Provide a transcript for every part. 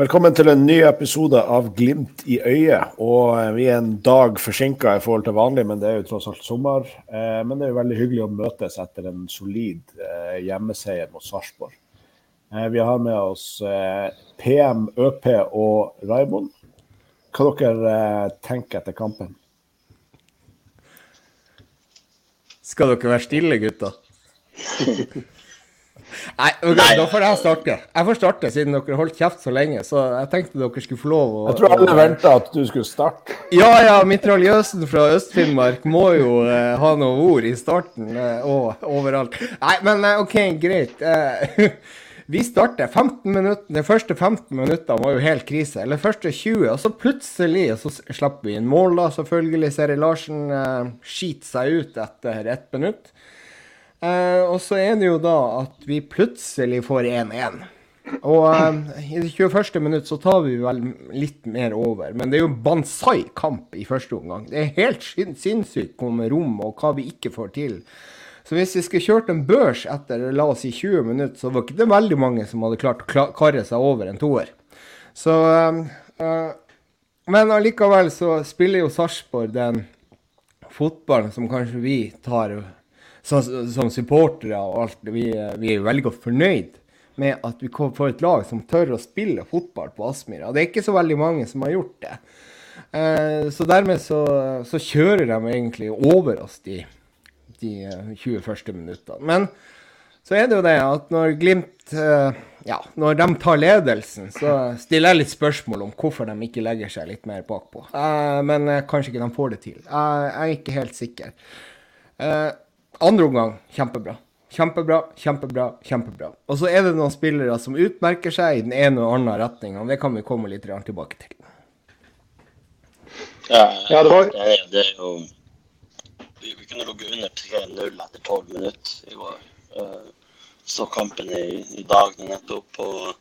Velkommen til en ny episode av Glimt i øyet. Og eh, Vi er en dag forsinka i forhold til vanlig, men det er jo tross alt sommer. Eh, men det er jo veldig hyggelig å møtes etter en solid eh, hjemmeseier mot Sarpsborg. Vi har med oss PM, ØP og Raimond. Hva dere tenker etter kampen? Skal dere være stille, gutter? Nei, okay, da får jeg starte. Jeg får starte, siden dere holdt kjeft så lenge. Så jeg tenkte dere skulle få lov å Jeg tror alle venta at du skulle starte. Ja, ja. Mitraljøsen fra Øst-Finnmark må jo eh, ha noen ord i starten eh, og overalt. Nei, men uh, OK, greit. vi starter 15 minutter. De første 15 minuttene var jo helt krise. Eller første 20, og så plutselig så slipper vi inn mål, da. Selvfølgelig. Seri Larsen eh, skiter seg ut etter ett minutt. Eh, og så er det jo da at vi plutselig får 1-1. Og eh, i det 21. minutt så tar vi vel litt mer over. Men det er jo Banzai-kamp i første omgang. Det er helt sinnssykt med rom og hva vi ikke får til. Så hvis vi skulle kjørt en børs etter la oss si 20 minutter, så var det ikke veldig mange som hadde klart å karre seg over en toer. Så eh, Men allikevel så spiller jo Sarpsborg den fotballen som kanskje vi tar som, som supportere og alt, vi, vi, er veldig godt fornøyd med at vi får et lag som tør å spille fotball på Aspmyra. Det er ikke så veldig mange som har gjort det. Eh, så dermed så, så, kjører de egentlig over oss de, de 20 eh, minuttene. Men så er det jo det at når Glimt eh, ja, når de tar ledelsen, så stiller jeg litt spørsmål om hvorfor de ikke legger seg litt mer bakpå. Eh, men eh, kanskje ikke de får det til. jeg er ikke helt sikker. Eh, andre omgang kjempebra. Kjempebra, kjempebra, kjempebra. Og så er det noen spillere som utmerker seg i den ene og andre retninga. Det kan vi komme litt tilbake til. Ja, ja det, var... det, er jo Vi, vi kunne ligget under 3-0 etter 12 minutter i går. Uh, så kampen i, i dag nettopp. Og,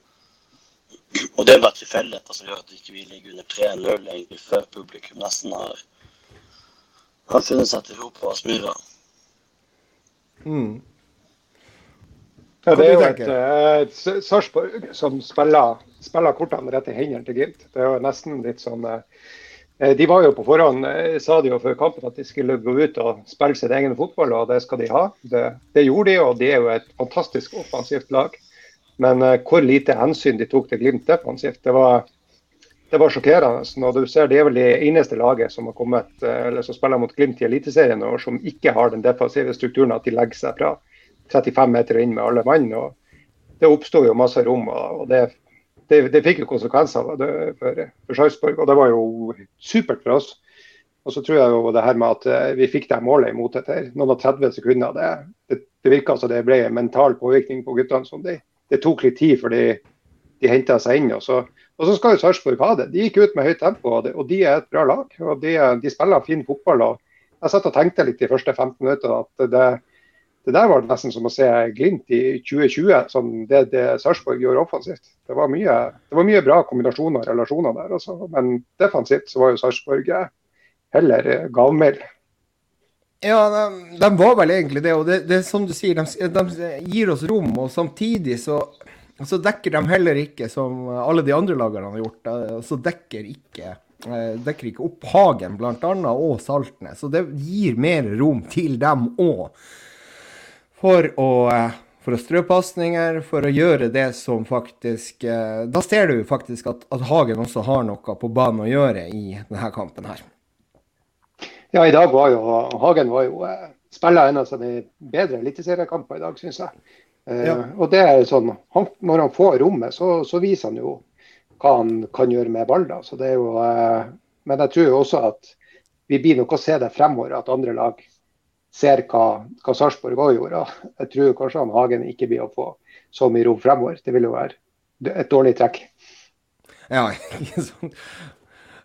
og det er bare tilfeldigheter som gjør at ikke vi ikke ligger under 3-0 egentlig før publikum nesten har, har funnet seg til ro på Aspmyra. Mm. Ja, det er jo et, et eh, Sarpsborg som spiller, spiller, kortene rett i hendene til Glimt. Det er jo nesten litt sånn eh, eh, De var jo på forhånd, sa de jo før kampen at de skulle gå ut og spille sin egen fotball, og det skal de ha. Det, det gjorde de, og de er jo et fantastisk offensivt lag. Men hvor lite hensyn de tok til Glimt defensivt, det var det var sjokkerende. Når du ser Det er vel det eneste laget som har kommet, eh, eller som spiller mot Glimt i Eliteserien og som ikke har den defensive strukturen at de legger seg fra 35 meter inn med alle mann. og Det oppsto jo masse rom. og det, det, det fikk jo konsekvenser for, for Sarpsborg. Og det var jo supert for oss. Og så tror jeg jo det her med at eh, vi fikk det målet imot etter noen og 30 sekunder. Det, det, det virka som det ble en mental påvirkning på guttene. som de, Det tok litt tid før de, de henta seg inn. og så og så skal jo Sarpsborg ha det. De gikk ut med høyt tempo, og de er et bra lag. og De, de spiller fin fotball. og Jeg satt og tenkte litt de første 15 minuttene at det, det, der var nesten som å se Glimt i 2020, som det, det Sarpsborg gjorde offensivt. Det var, mye, det var mye bra kombinasjoner og relasjoner der, også. men defensivt så var jo Sarpsborg heller gavmild. Ja, de, de, var vel egentlig det. Og det, det som du sier, de, de, gir oss rom. Og samtidig så så dekker de heller ikke, som alle de andre lagene har gjort, eh, så dekker ikke, eh, dekker ikke opp Hagen bl.a. og Saltnes. Så det gir mer rom til dem òg. For å, eh, for å strø pasninger, for å gjøre det som faktisk Da ser du faktisk at, at, Hagen også har noe på banen å gjøre i denne kampen her. Ja, i dag var jo Hagen var jo spiller en av sine bedre eliteseriekamper i dag, syns jeg. Eh, ja. Og det er sånn, han, Når han får rommet, så, så, viser han jo hva han kan gjøre med ball. Da. Så det er jo, eh, men jeg tror jo også at vi blir nok å se det fremover, at andre lag ser hva, hva Sarpsborg òg gjorde. Jeg tror kanskje han Hagen ikke blir å få så mye rom fremover. Det vil jo være et dårlig trekk. Ja, ikke sant.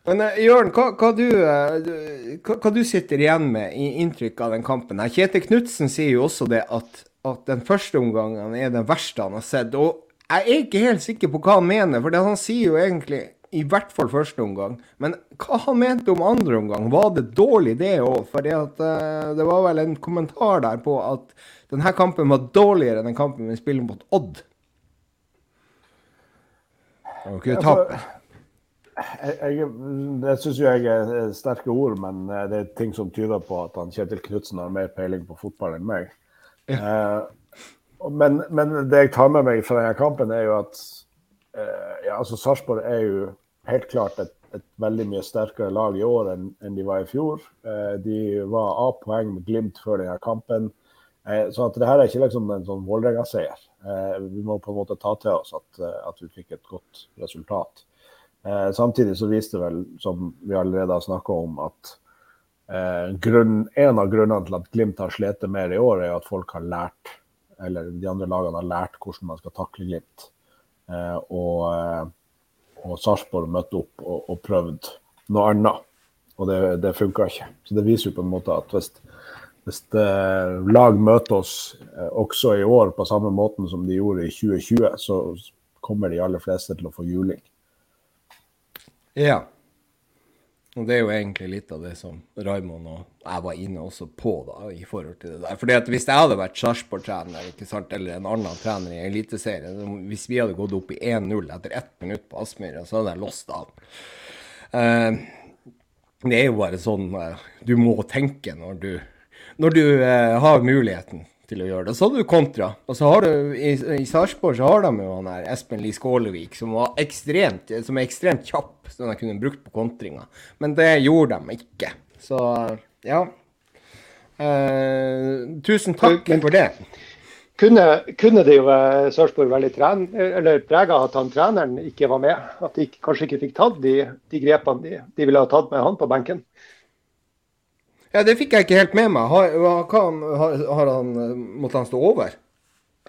Men uh, Jørn, hva, hva, du, hva, hva, du, sitter igjen med i inntrykk av den kampen? her? Kjetil Knutsen sier jo også det at at den første omgangen er den verste han har sett. Og jeg er ikke helt sikker på hva han mener, for han sier jo egentlig i hvert fall første omgang. Men hva han mente om andre omgang, var det dårlig det òg? For uh, det var vel en kommentar der på at denne kampen var dårligere enn den kampen vi spiller mot Odd. Okay, tape. Jeg, jeg, det syns jo jeg er sterke ord, men eh, det er ting som tyder på at han Kjetil Knutsen har mer peiling på fotball enn meg. Ja. Eh, men, men, det jeg tar med meg fra denne kampen, er jo at eh, ja, altså Sarpsborg er jo helt klart et, et, veldig mye sterkere lag i år enn, enn de var i fjor. Eh, de var A-poeng med Glimt før denne kampen. Eh, så at det her er ikke liksom en sånn Vålerenga-seier. Eh, vi må på en måte ta til oss at, at vi fikk et godt resultat. Eh, samtidig så viste det vel, som vi allerede har snakka om, at grunn, en av grunnene til at Glimt har slitt mer i år, er at folk har lært, eller de andre lagene har lært hvordan man skal takle Glimt. Eh, og eh, og Sarpsborg møtte opp og, og prøvde noe annet. Og det, det funka ikke. Så det viser jo på en måte at hvis, hvis eh, lag møter oss eh, også i år på samme måten som de gjorde i 2020, så kommer de aller fleste til å få juling. Ja. Og det er jo egentlig litt av det som Raymond og jeg var inne også på da, i forhold til det der. Fordi at Hvis jeg hadde vært Sarpsborg-trener eller en annen trener i Eliteserien, hvis vi hadde gått opp i 1-0 etter ett minutt på Aspmyra, så hadde jeg låst av. Uh, det er jo bare sånn uh, du må tenke når du, når du uh, har muligheten til å gjøre det. Så har du kontra. Og så har du i, i Sarpsborg så har de jo han her Espen Lie Skålevik, som, var ekstremt, som er ekstremt kjapp, som de kunne brukt på kontringa. Men det gjorde de ikke. Så ja. Eh, tusen takk Men, for det. Kunne, kunne det jo Sarpsborg veldig tren, eller prega at han treneren ikke var med? At de kanskje ikke fikk tatt de, de grepene de, de ville ha tatt med han på benken? Ja, Det fikk jeg ikke helt med meg. Har, han, har han, måtte han stå over?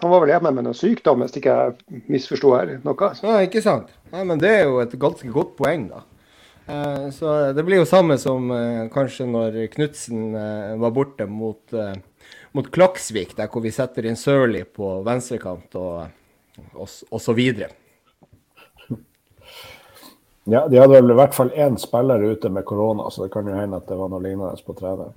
Han var vel hjemme med noe sykdom, hvis ikke jeg misforsto her noe. Ja, ikke sant. Nei, men Det er jo et ganske godt poeng, da. Eh, så det blir jo samme som eh, kanskje når Knutsen eh, var borte mot, eh, mot Klaksvik, der hvor vi setter inn Sørli på venstrekant og, og, og så videre. Ja, De hadde vel i hvert fall én spiller ute med korona, så det kan jo hende at det var noe lignende på treneren.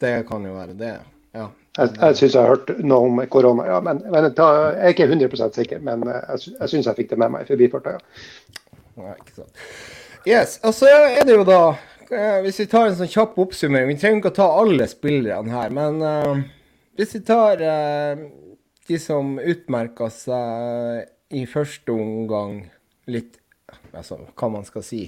Det kan jo være det, ja. Jeg, jeg syns jeg har hørt noe om korona, ja. Men, men jeg, er ikke 100 sikker. Men jeg, jeg syns jeg fikk det med meg i forbifarta, ja. Nei, Ikke sant. Yes, og så er det jo da eh, Hvis vi tar en sånn kjapp oppsummering Vi trenger ikke å ta alle spillerne her, men uh, hvis vi tar uh, de som utmerka seg i første omgang litt altså, hva man skal si.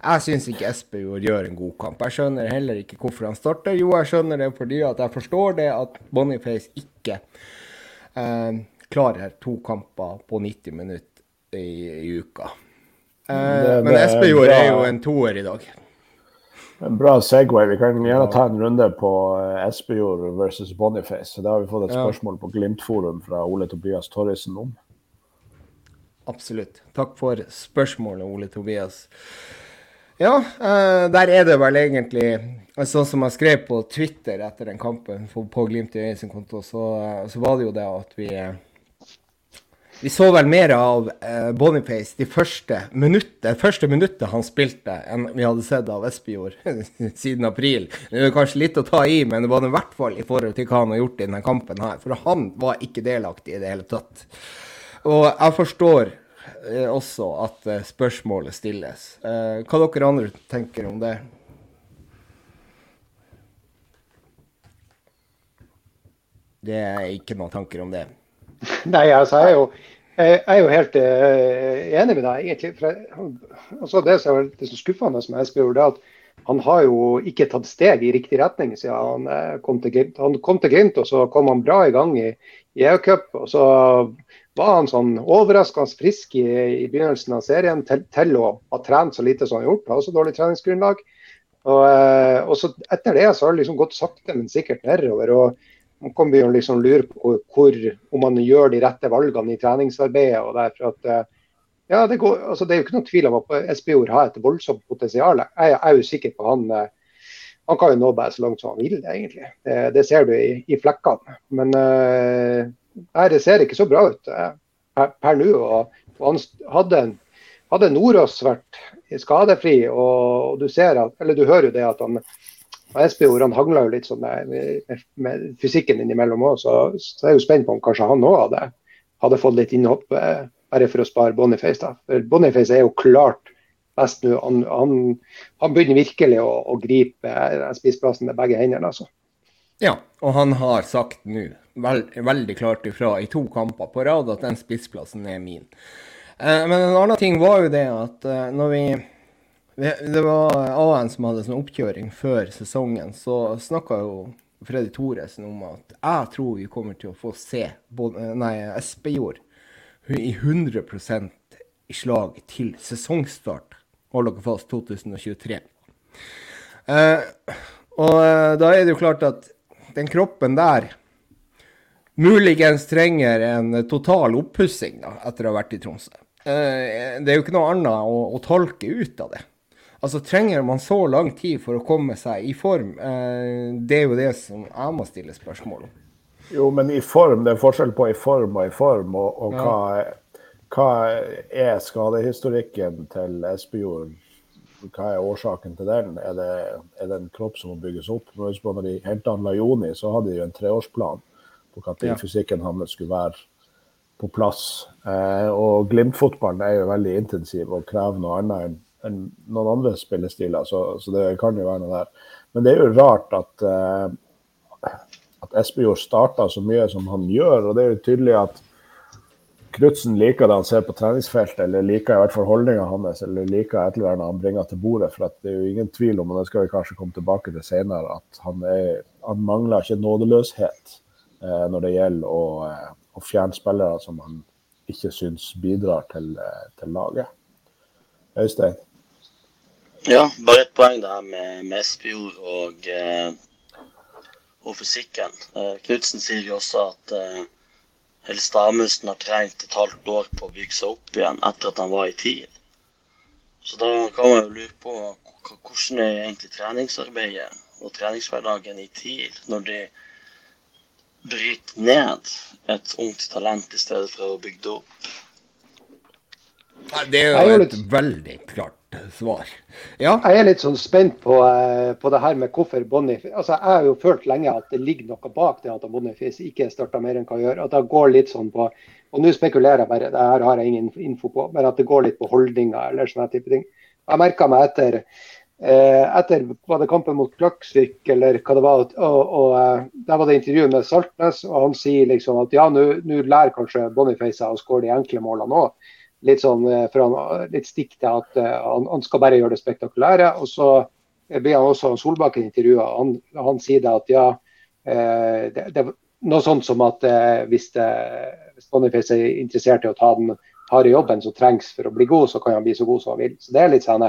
Jeg syns ikke Espejord gjør en god kamp. Jeg skjønner heller ikke hvorfor han starter. Jo, jeg skjønner det fordi at jeg forstår det at Boniface ikke eh, klarer to kamper på 90 minutter i, i uka. Eh, det, men Espejord er jo en toer i dag. En bra Segway. Vi kan gjerne ta en runde på eh, Espejord versus Boniface. Det har vi fått et spørsmål på Glimt-forum fra Ole Tobias Torrisen om. Absolutt. Takk for spørsmålet, Ole Tobias. Ja, uh, der er det vel egentlig Sånn som jeg skrev på Twitter etter den kampen på Glimt i øyet sin konto, så, så, var det jo det at vi vi så vel mer av Boniface de første minuttet, første minuttet han spilte, enn vi hadde sett av Espejord siden april. Det er kanskje litt å ta i, men det var det i hvert fall i forhold til hva han har gjort i denne kampen her. For han var ikke delaktig i det hele tatt. Og jeg forstår eh, også at eh, spørsmålet stilles. Eh, hva dere andre tenker om det? Det er ikke noen tanker om det. Nei, altså jeg er jo, jeg er jo helt enig med deg, egentlig. For, altså, det som er litt skuffende med Espejord, er at han har jo ikke tatt steg i riktig retning siden han kom til Glimt. Han kom til Glimt, og så kom han bra i gang i EU-cup. Og så var han sånn overraskende frisk i, i begynnelsen av serien til, til, å ha trent så lite som han har gjort. Har også dårlig treningsgrunnlag. Og, eh, og så Etter det så har det liksom gått sakte, men sikkert nedover. og Man kan begynne å liksom lure på hvor, om man gjør de rette valgene i treningsarbeidet. og derfor at eh, ja, det, går, altså det er jo ikke noen tvil om at Espejord har et voldsomt potensial. Jeg, er jo sikker på han eh, han kan jo nå bare så langt som han vil, egentlig. Det, det ser du i, i flekkene. Men uh, Det ser ikke så bra ut eh, per, per nå. Og, og hadde, hadde Nordås vært skadefri, og, du ser at, eller du hører jo det at han Espejord han hangla jo litt sånn med, med, med fysikken innimellom òg, så, så jeg jo spent på om kanskje han òg hadde, hadde, fått litt innhopp eh, bare for å spare Boniface. da. Boniface er jo klart best nå. Han, han, han, begynner virkelig å, å gripe spissplassen med begge hendene. altså. Ja, og han har sagt nå veld, veldig klart ifra i to kamper på rad at den spissplassen er min. Eh, men en annen ting var jo det at eh, når vi Det var AN som hadde sånn oppkjøring før sesongen, så snakka jo Freddy Thoresen om at jeg tror vi kommer til å få se nei, Espejord i 100 i slag til sesongstart. Hold dere fast, 2023. Eh, og eh, da er det jo klart at den kroppen der muligens trenger en total oppussing etter å ha vært i Tromsø. Eh, det er jo ikke noe annet å, å tolke ut av det. Altså, Trenger man så lang tid for å komme seg i form? Eh, det er jo det som jeg må stille spørsmål om. Jo, men i form, det er forskjell på i form og i form. Og, og hva, hva, er skadehistorikken til Espejord? Hva er årsaken til den? Er det, er det en kropp som må bygges opp? Når de henta Lajoni, så hadde de jo en treårsplan på når ja. fysikken hans skulle være på plass. Eh, og Glimt-fotballen er jo veldig intensiv og krever noe annet enn noen andre spillestiler, så, så, det kan jo være noe der. Men det er jo rart at, uh, at Espejord starta så mye som han gjør. og det er jo tydelig at Knutsen liker det han ser på treningsfeltet, eller liker i hvert fall holdninga hans, eller liker et eller annet han bringer til bordet. For det er jo ingen tvil om, og det skal vi kanskje komme tilbake til senere, at han, er, han mangler ikke nådeløshet eh, når det gjelder å, eh, å fjerne spillere som man ikke syns bidrar til, eh, til laget. Øystein? Ja, bare et poeng der med, med Espejord og, eh, og fysikken. Eh, Knutsen sier jo også at eh, Helst Amundsen har trengt et halvt år på å bygge seg opp igjen etter at han var i TIL. Så da kan man jo lure på hvordan er egentlig treningsarbeidet og treningshverdagen i TIL når de bryter ned et ungt talent i stedet for å bygge det opp. Det er jo et veldig klart svar. Ja. Jeg er litt sånn spent på, uh, på det her med hvorfor Bonnie altså, Jeg har jo følt lenge at det ligger noe bak det at Boniface ikke starta mer enn hva han gjør. At det går litt sånn på og Nå spekulerer jeg bare, det her har jeg ingen info på, men at det går litt på holdninger eller sånne type ting. Jeg merka meg etter etter var det kampen mot Klaksvik eller hva det var, og, og uh, der var det intervju med Saltnes, og han sier liksom at ja, nå lærer kanskje Boniface å skåre de enkle målene òg litt sånn eh, for han, litt stikk til at han, han, skal bare gjøre det spektakulære. Og så blir han også Solbakken intervjua. Han, han sier det at ja, det, det, noe sånt som at hvis, det, Boniface er interessert i å ta den harde jobben som trengs for å bli god, så kan han bli så god som han vil. Så det er litt sånn,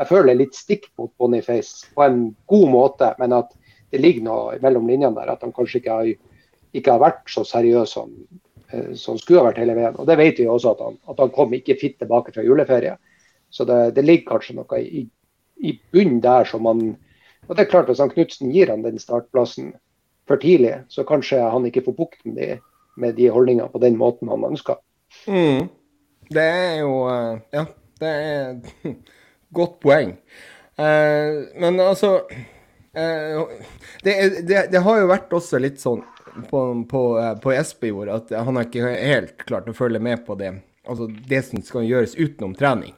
Jeg føler litt stikk mot Boniface på en god måte, men at det ligger noe mellom linjene der. At han kanskje ikke har, ikke har vært så seriøs som Eh, som skulle ha vært hele veien. Og Det vet vi også at han, at han kom ikke fitt tilbake fra juleferie. Så det, det ligger kanskje noe i, i bunnen der som han og det er klart Hvis han Knutsen gir han den startplassen for tidlig, så kanskje han ikke får bukt med de, med de holdningene på den måten han ønsker. Mm. Det er jo eh, Ja, det er godt poeng. Eh, men altså eh, det, det, det, har jo vært også litt sånn på, på, i på Espejord at han har ikke helt klart å følge med på det, altså det som skal gjøres utenom trening.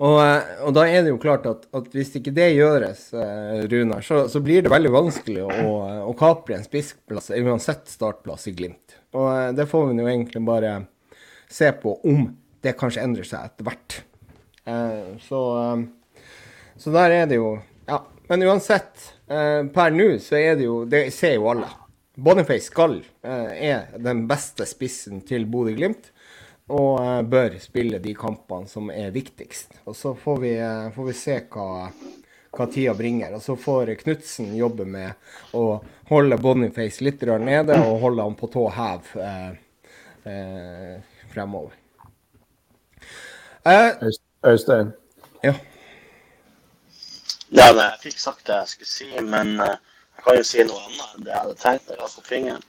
Og, eh, og, da er det jo klart at, at hvis ikke det gjøres, eh, Runar, så, så, blir det veldig vanskelig å, å kapre en spissplass, uansett startplass i Glimt. Og eh, det får vi jo egentlig bare se på om det kanskje endrer seg etter hvert. Eh, så, eh, så, der er det jo Ja. Men uansett, per nå så er det jo Det ser jo alle. Boniface skal eh, er den beste spissen til Bodø-Glimt. Og eh, bør spille de kampene som er viktigst. Og Så får vi, eh, får vi se hva, hva, tida bringer. Og så får Knutsen jobbe med å holde Boniface litt nede og holde han på tå hev eh, eh, fremover. Øystein? Ja. Ja, jeg fikk sagt det jeg skulle si, men uh, jeg kan jo si noe annet enn det jeg hadde tenkt å få fingeren.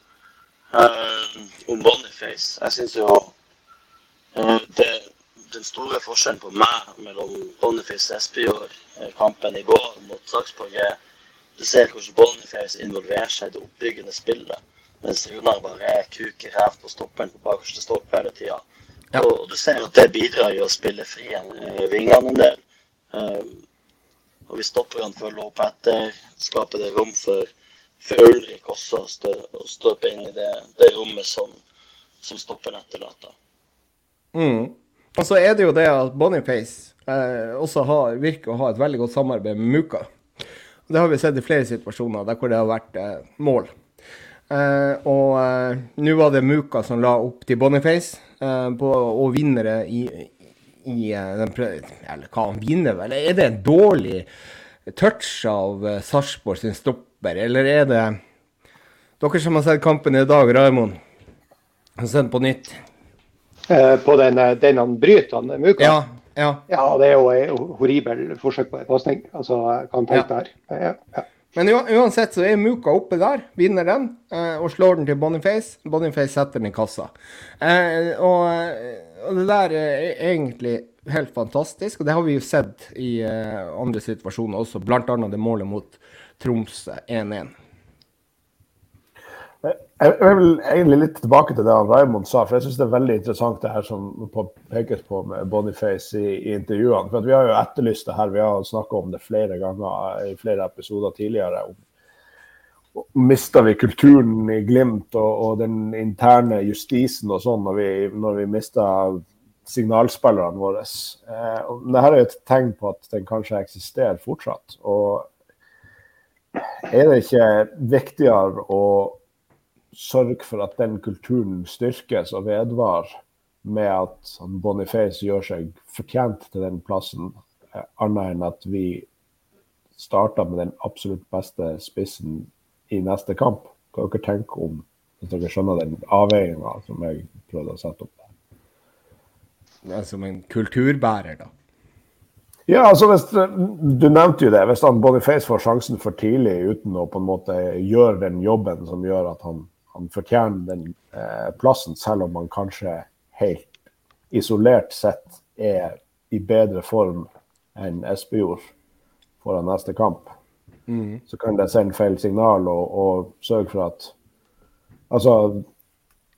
Uh, om Boniface. Jeg syns jo uh, det, den store forskjellen på meg mellom Boniface og Espejord-kampen i går mot Sarpsborg, er du ser hvordan Boniface involverer seg i det oppbyggende spillet. Mens Runar bare er kuk i ræv på stopperen på bakerste stopp hele tida. Ja. Og du ser at det bidrar jo å spille fri vingene en del. Um, og vi stopper han for å løpe etter, skaper det rom for, for Ulrik også å støpe inn i det, det rommet som, som stopper etterlater. Mm. Og så er det jo det at Boniface eh, også har, virker å ha et veldig godt samarbeid med Muka. Det har vi sett i flere situasjoner der hvor det har vært eh, mål. Eh, og eh, nå var det Muka som la opp til Boniface, eh, på, og vinnere i, i eh, den Eller hva han vinner, vel? Er det en dårlig touch av uh, Sarpsborg sin stopper, eller er det Dere som har sett kampen i dag, Raymond, har sett på nytt? Eh, på den, eh, den han bryter, han Muka? Ja, ja. ja, det er jo et horribelt forsøk på en pasning. Altså, kan tenke ja. her. Ja, ja. Men uansett så er Muka oppe der, vinner den og slår den til Boniface. Boniface setter den i kassa. og, og det der er egentlig helt fantastisk. Og det har vi jo sett i andre situasjoner også, bl.a. det målet mot Troms 1-1. Jeg vil egentlig litt tilbake til det Raymond sa, for jeg syns det er veldig interessant det her som pekes på med Boniface i, i intervjuene. For Vi har jo etterlyst det her, vi har snakka om det flere ganger i flere episoder tidligere. om Mista vi kulturen i Glimt og, og, den interne justisen og sånn når vi, når vi mista signalspillerne våre? Eh, Dette er jo et tegn på at den kanskje eksisterer fortsatt. Og er det ikke viktigere å sørge for at den kulturen styrkes og vedvarer med at Boniface gjør seg fortjent til den plassen, eh, annet enn at vi starter med den absolutt beste spissen i neste kamp. Hva dere tenker om hvis dere skjønner den avveininga som jeg prøvde å sette opp? Det er som en kulturbærer, da. Ja, altså hvis, Du nevnte jo det. Hvis han Boniface får sjansen for tidlig uten å på en måte gjøre den jobben som gjør at han han fortjener den eh, plassen, selv om han kanskje helt isolert sett er i bedre form enn Espejord foran neste kamp. Mm. Så kan det sende feil signal og, og sørge for at Altså,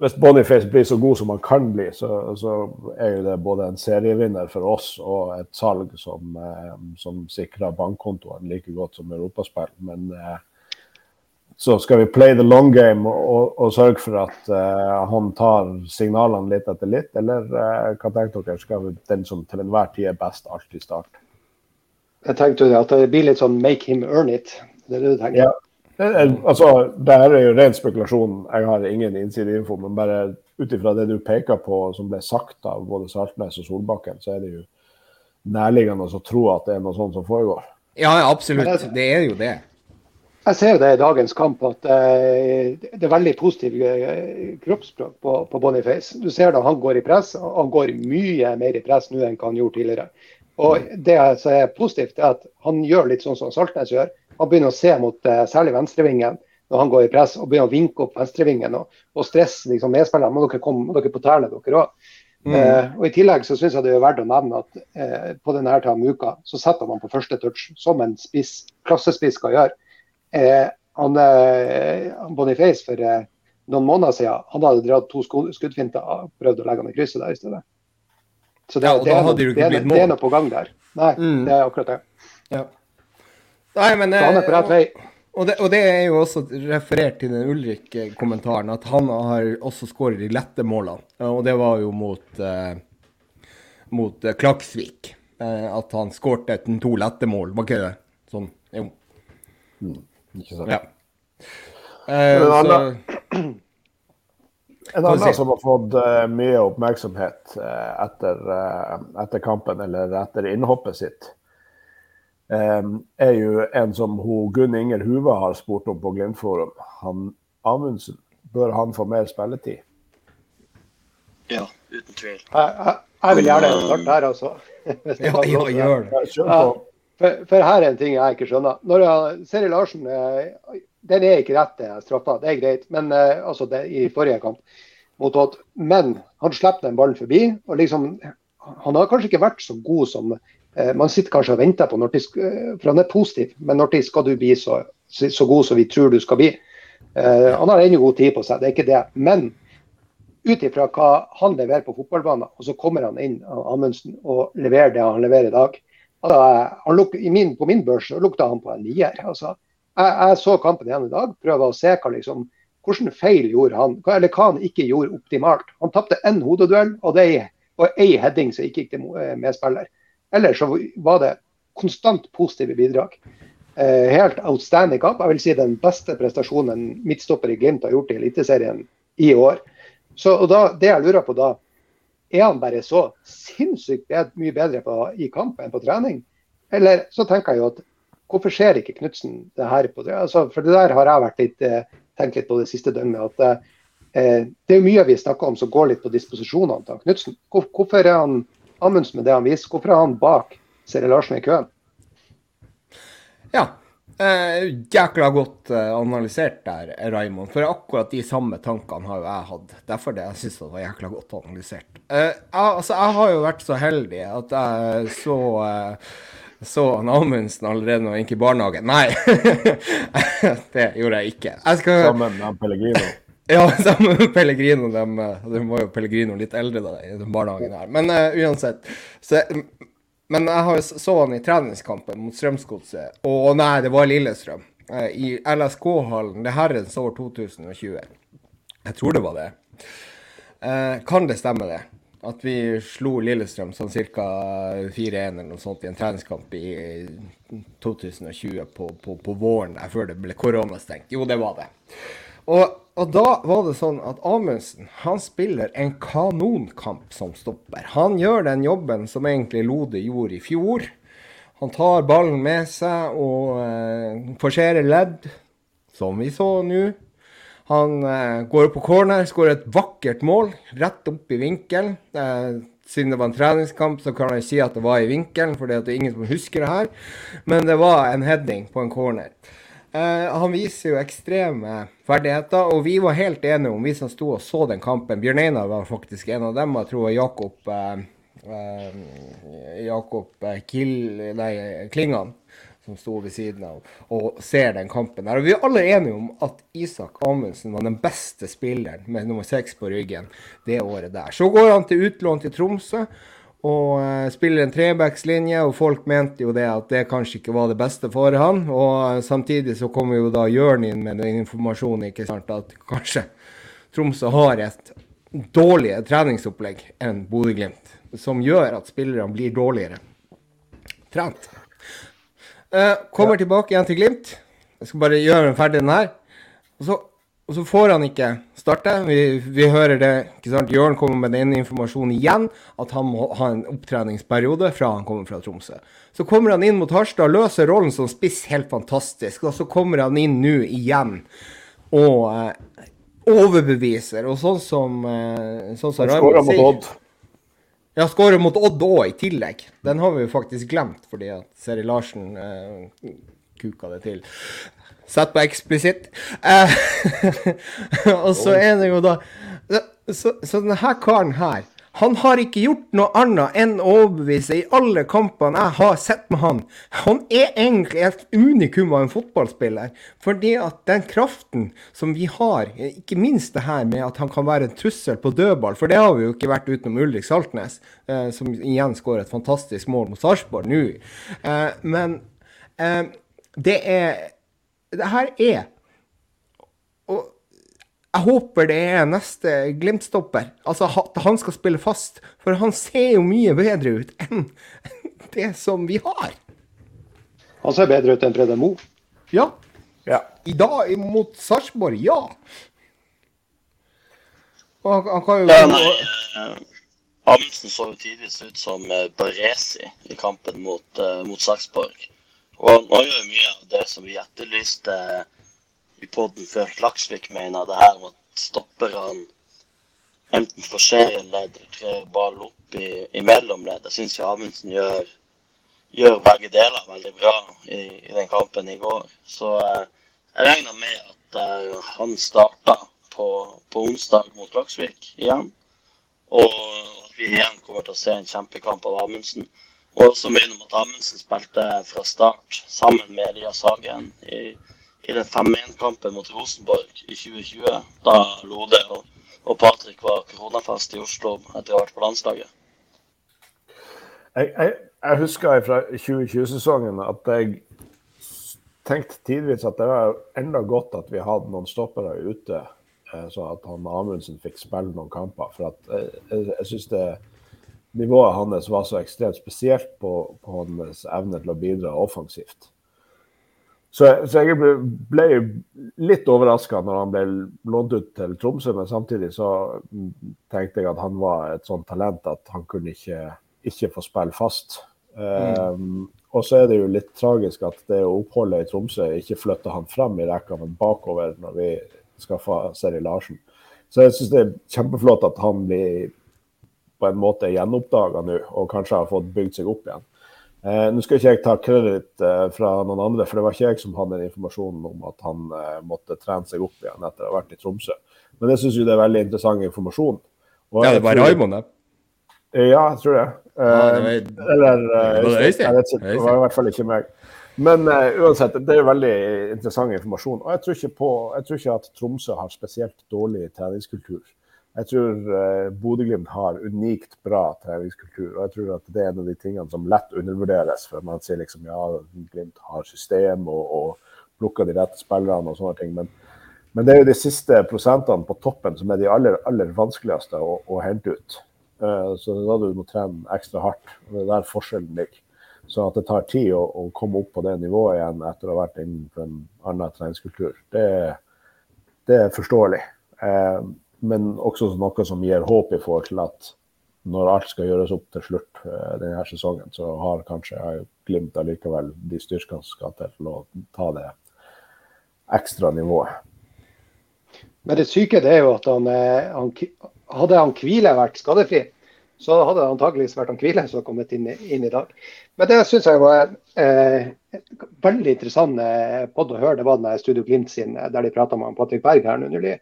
hvis Boniface blir så god som han kan bli, så, så, er jo det både en serievinner for oss og et salg som, eh, som sikrer bankkontoen like godt som europaspill. Men eh, så skal vi play the long game og, og, og sørge for at uh, han tar signalene litt etter litt, eller uh, hva tenker dere? Skal vi, den som til enhver tid er best, alltid starte? Jeg tenkte at det blir litt sånn make him earn it. Det er det du tenker? Ja. Er, altså, det her er jo ren spekulasjon. Jeg har ingen innsideinfo. Men bare ut ifra det du peker på som ble sagt av både Saltnes og Solbakken, så er det jo nærliggende å tro at det er noe sånt som foregår. Ja, absolutt. Det er jo det. Jeg ser det i dagens kamp at uh, det er veldig positiv uh, kroppsspråk på, på Boniface. Du ser da han går i press. Han går mye mer i press nå enn han gjorde tidligere. Og Det som er positivt, er at han gjør litt sånn som Saltnes gjør. Han begynner å se mot uh, særlig venstrevingen når han går i press, og begynner å vinke opp venstrevingen og, og stresse liksom, medspillerne. Må dere komme må dere på tærne, dere òg. Mm. og I tillegg så syns jeg det er verdt å nevne at på denne her uka så setter man på første touch, som en spiss, klassespiss skal gjøre. Eh, han, eh, Boniface for eh, noen måneder siden han hadde dratt to skuddfinter og prøvd å legge han i krysset der i stedet. Så det, ja, det, er, noe, det, er, det er, noe, på gang der. Nei, mm. det er akkurat det. Ja. Nei, men, så han er på rett vei. Og det, og det, er jo også referert til den Ulrik-kommentaren, at han har også skåret de lette målene. Og det var jo mot, eh, mot eh, Klaksvik. Eh, at han skårte to lette mål, var ikke det? Sånn, jo. Mm. Ikke sant? Ja. Eh, en annen, en annen som har fått uh, mye oppmerksomhet uh, etter, uh, etter, kampen, eller etter innhoppet sitt, er jo en som hun, Gunn Inger Huva har spurt om på Glimt-forum. Han Amundsen. Bør han få mer spilletid? Ja, uten tvil. Jeg, jeg, jeg vil gjerne starte der, altså. ja, ja, gjør det. Ja, for, for, her er en ting jeg ikke skjønner. Når jeg, Seri Larsen eh, den er ikke rett straffa, det er greit. Men eh, altså det, i forrige kamp mot Odd. Men han slipper den ballen forbi. og liksom, Han har kanskje ikke vært så god som eh, Man sitter kanskje og venter på, de, for han er positiv, men når skal du bli så, så god som vi tror du skal bli? Han har ennå god tid på seg, det er ikke det. Men ut ifra hva han leverer på fotballbanen, og så kommer han inn Amundsen og leverer det han leverer i dag. Altså, luk, min, på min børs lukta han på en nier. Altså, jeg, jeg, så kampen igjen i dag, prøver å se hva liksom, hvordan feil gjorde han, eller hva han ikke gjorde optimalt. Han tapte én hodeduell og, det, og ei heading som ikke gikk til eh, medspiller. Ellers så var det konstant positive bidrag. Eh, helt outstanding kamp. Jeg vil si den beste prestasjonen midtstopper i Glimt har gjort i Eliteserien i år. Så da, Det jeg lurer på da, er han bare så sinnssykt bedre, mye bedre på, i kamp enn på trening? Eller så tenker jeg jo at hvorfor ser ikke Knutsen det her på det? Altså, for det der har jeg vært litt, eh, tenkt litt på det siste døgnet. at eh, Det er mye vi snakker om som går litt på disposisjonene til Knutsen. Hvor, hvorfor er han Amundsen med det han viser? Hvorfor er han bak Seri Larsen i køen? Ja, Eh, jækla godt eh, analysert der, Raymond. For akkurat de samme tankene har jo jeg hatt. Derfor det jeg syns det var jækla godt analysert. Eh, altså, jeg har jo vært så heldig at jeg så eh, så Amundsen allerede når han gikk i barnehagen. Nei, det gjorde jeg ikke. Jeg skal... Sammen med Pellegrino? Ja, sammen med Pellegrino. De, de var jo Pellegrino litt eldre da, i den barnehagen her. Men uh, uansett. Så men jeg så han i treningskampen mot Strømsgodset. Og nei, det var Lillestrøm. Eh, I LSK-hallen. Det herrens år 2020. Jeg tror det var det. Eh, kan det stemme, det? At vi slo Lillestrøm sånn ca. 4-1 eller noe sånt i en treningskamp i 2020 på, på, på våren der, før det ble koronastengt. Jo, det var det. Og og da var det sånn at Amundsen han spiller en kanonkamp som stopper. Han gjør den jobben som egentlig Lode gjorde i fjor. Han tar ballen med seg og eh, forserer ledd, som vi så nå. Han eh, går på corner, skårer et vakkert mål rett opp i vinkelen. Eh, siden det var en treningskamp, så kan jeg si at det var i vinkelen, for det er ingen som husker det her. Men det var en heading på en corner. Uh, han viser jo ekstreme ferdigheter, og vi var helt enige om, vi som sto og så den kampen Bjørn Einar var faktisk en av dem. Jeg tror Jakob uh, uh, Jakob Kill, nei, Klingan som sto ved siden av og ser den kampen der. Og vi er alle enige om at Isak Amundsen var den beste spilleren med nummer seks på ryggen det året der. Så går han til utlån til Tromsø og uh, spiller en trebackslinje, og folk mente jo det at det kanskje ikke var det beste for han. Og uh, samtidig så kommer jo da Jørn inn med den informasjonen ikke sant, at kanskje Tromsø har et dårligere treningsopplegg enn Bodø-Glimt, som gjør at spillerne blir dårligere trent. Uh, kommer ja. tilbake igjen til Glimt. Jeg skal bare gjøre ferdig den her. Og så og så får han ikke starte. Vi, vi hører det. ikke sant? Jørn kommer med den informasjonen igjen, at han må ha en opptreningsperiode fra han kommer fra Tromsø. Så kommer han inn mot Harstad, løser rollen som spiss helt fantastisk. Og så kommer han inn nå igjen og eh, overbeviser. Og sånn som, eh, sånn som Raymond sier Odd. Ja, skårer mot Odd òg, i tillegg. Den har vi jo faktisk glemt, fordi at Seri Larsen eh, kuka det til. Sett på eksplisitt. Eh, og så er det jo da Så, så denne karen her han har ikke gjort noe annet enn å overbevise i alle kampene jeg har sett med han. Han er egentlig et unikum av en fotballspiller. Fordi at den kraften som vi har, ikke minst det her med at han kan være en trussel på dødball, for det har vi jo ikke vært utenom Ulrik Saltnes, eh, som igjen skårer et fantastisk mål mot Sarpsborg nå. Eh, men eh, det er det her er Og jeg håper det er neste Glimt-stopper. Altså at han skal spille fast. For han ser jo mye bedre ut enn det som vi har. Han ser bedre ut enn Brede Mo? Ja. ja. I dag mot Sarpsborg, ja. Og han, han kan jo ja, nei, Amundsen så jo tidvis ut som uh, Baresi i kampen mot, uh, mot Sarpsborg. Og han gjør mye av det som vi etterlyste i poden før Klaksvik mener det her med at stopperne enten forserer serieledd eller trer ball opp i, i mellomledd. Jeg syns Amundsen gjør, gjør, begge deler veldig bra i, i, den kampen i går. Så eh, jeg regner med at eh, han starter på, på, onsdag mot Klaksvik igjen. Og at vi igjen kommer til å se en kjempekamp av Amundsen. Og så minne om at Amundsen spilte fra start sammen med Elias Hagen i, i den 5-1-kampen mot Rosenborg i 2020. Da Lode og og Patrick var koronafast i Oslo etter å ha vært på landslaget? Jeg, jeg, jeg husker fra 2020-sesongen at jeg tenkte tidvis at det var enda godt at vi hadde noen stoppere ute, eh, så at han Amundsen fikk spille noen kamper. For at jeg, jeg, jeg synes det nivået hans var så ekstremt spesielt på, på hans evne til å bidra offensivt. Så, så, jeg ble, ble litt overraska når han ble lånt ut til Tromsø, men samtidig så tenkte jeg at han var et sånt talent at han kunne ikke, ikke få spille fast. Mm. Um, og så er det jo litt tragisk at det oppholdet i Tromsø ikke flytter han frem i rekka, men bakover når vi skaffer Seri Larsen. Så jeg syns det er kjempeflott at han blir på en måte gjenoppdaga nå, og kanskje har fått bygd seg opp igjen. Eh, Nå skal ikke jeg ta kreditt eh, fra noen andre, for det var ikke jeg som hadde informasjonen om at han eh, måtte trene seg opp igjen etter å ha vært i Tromsø. Men jeg syns det er veldig interessant informasjon. Og ja, det var Raymond, det? Ja, jeg tror det. Var... Eller Øystein. Det var i hvert fall ikke meg. Men uh, uansett, det er veldig interessant informasjon. Og jeg tror, på, jeg tror ikke at Tromsø har spesielt dårlig treningskultur. Jeg tror eh, Bodø-Glimt har unikt bra treningskultur. Og jeg tror at det er en av de tingene som lett undervurderes. For man sier liksom ja, Glimt har system og, og plukker de rette spillerne og sånne ting. Men, men, det er jo de siste prosentene på toppen som er de aller, aller vanskeligste å, å hente ut. Uh, så da du må trene ekstra hardt. og Det er der forskjellen ligger. Så at det tar tid å, å, komme opp på det nivået igjen etter å ha vært innenfor en annen treningskultur, det, det er forståelig. Uh, men også noe som gir håp i forhold til at når alt skal gjøres opp til slutt denne denne sesongen, så har kanskje Glimt allikevel de styrkene som skal til å ta det ekstra nivået. Men det syke det er jo at han, eh, han hadde han Kvile vært skadefri, så hadde det antakeligvis vært han Kvile som kommet inn, inn, i dag. Men det syns jeg var eh, veldig interessant podd pod å høre. Det var den Studio Glimt sin, der de prata med Patrick Berg her nylig.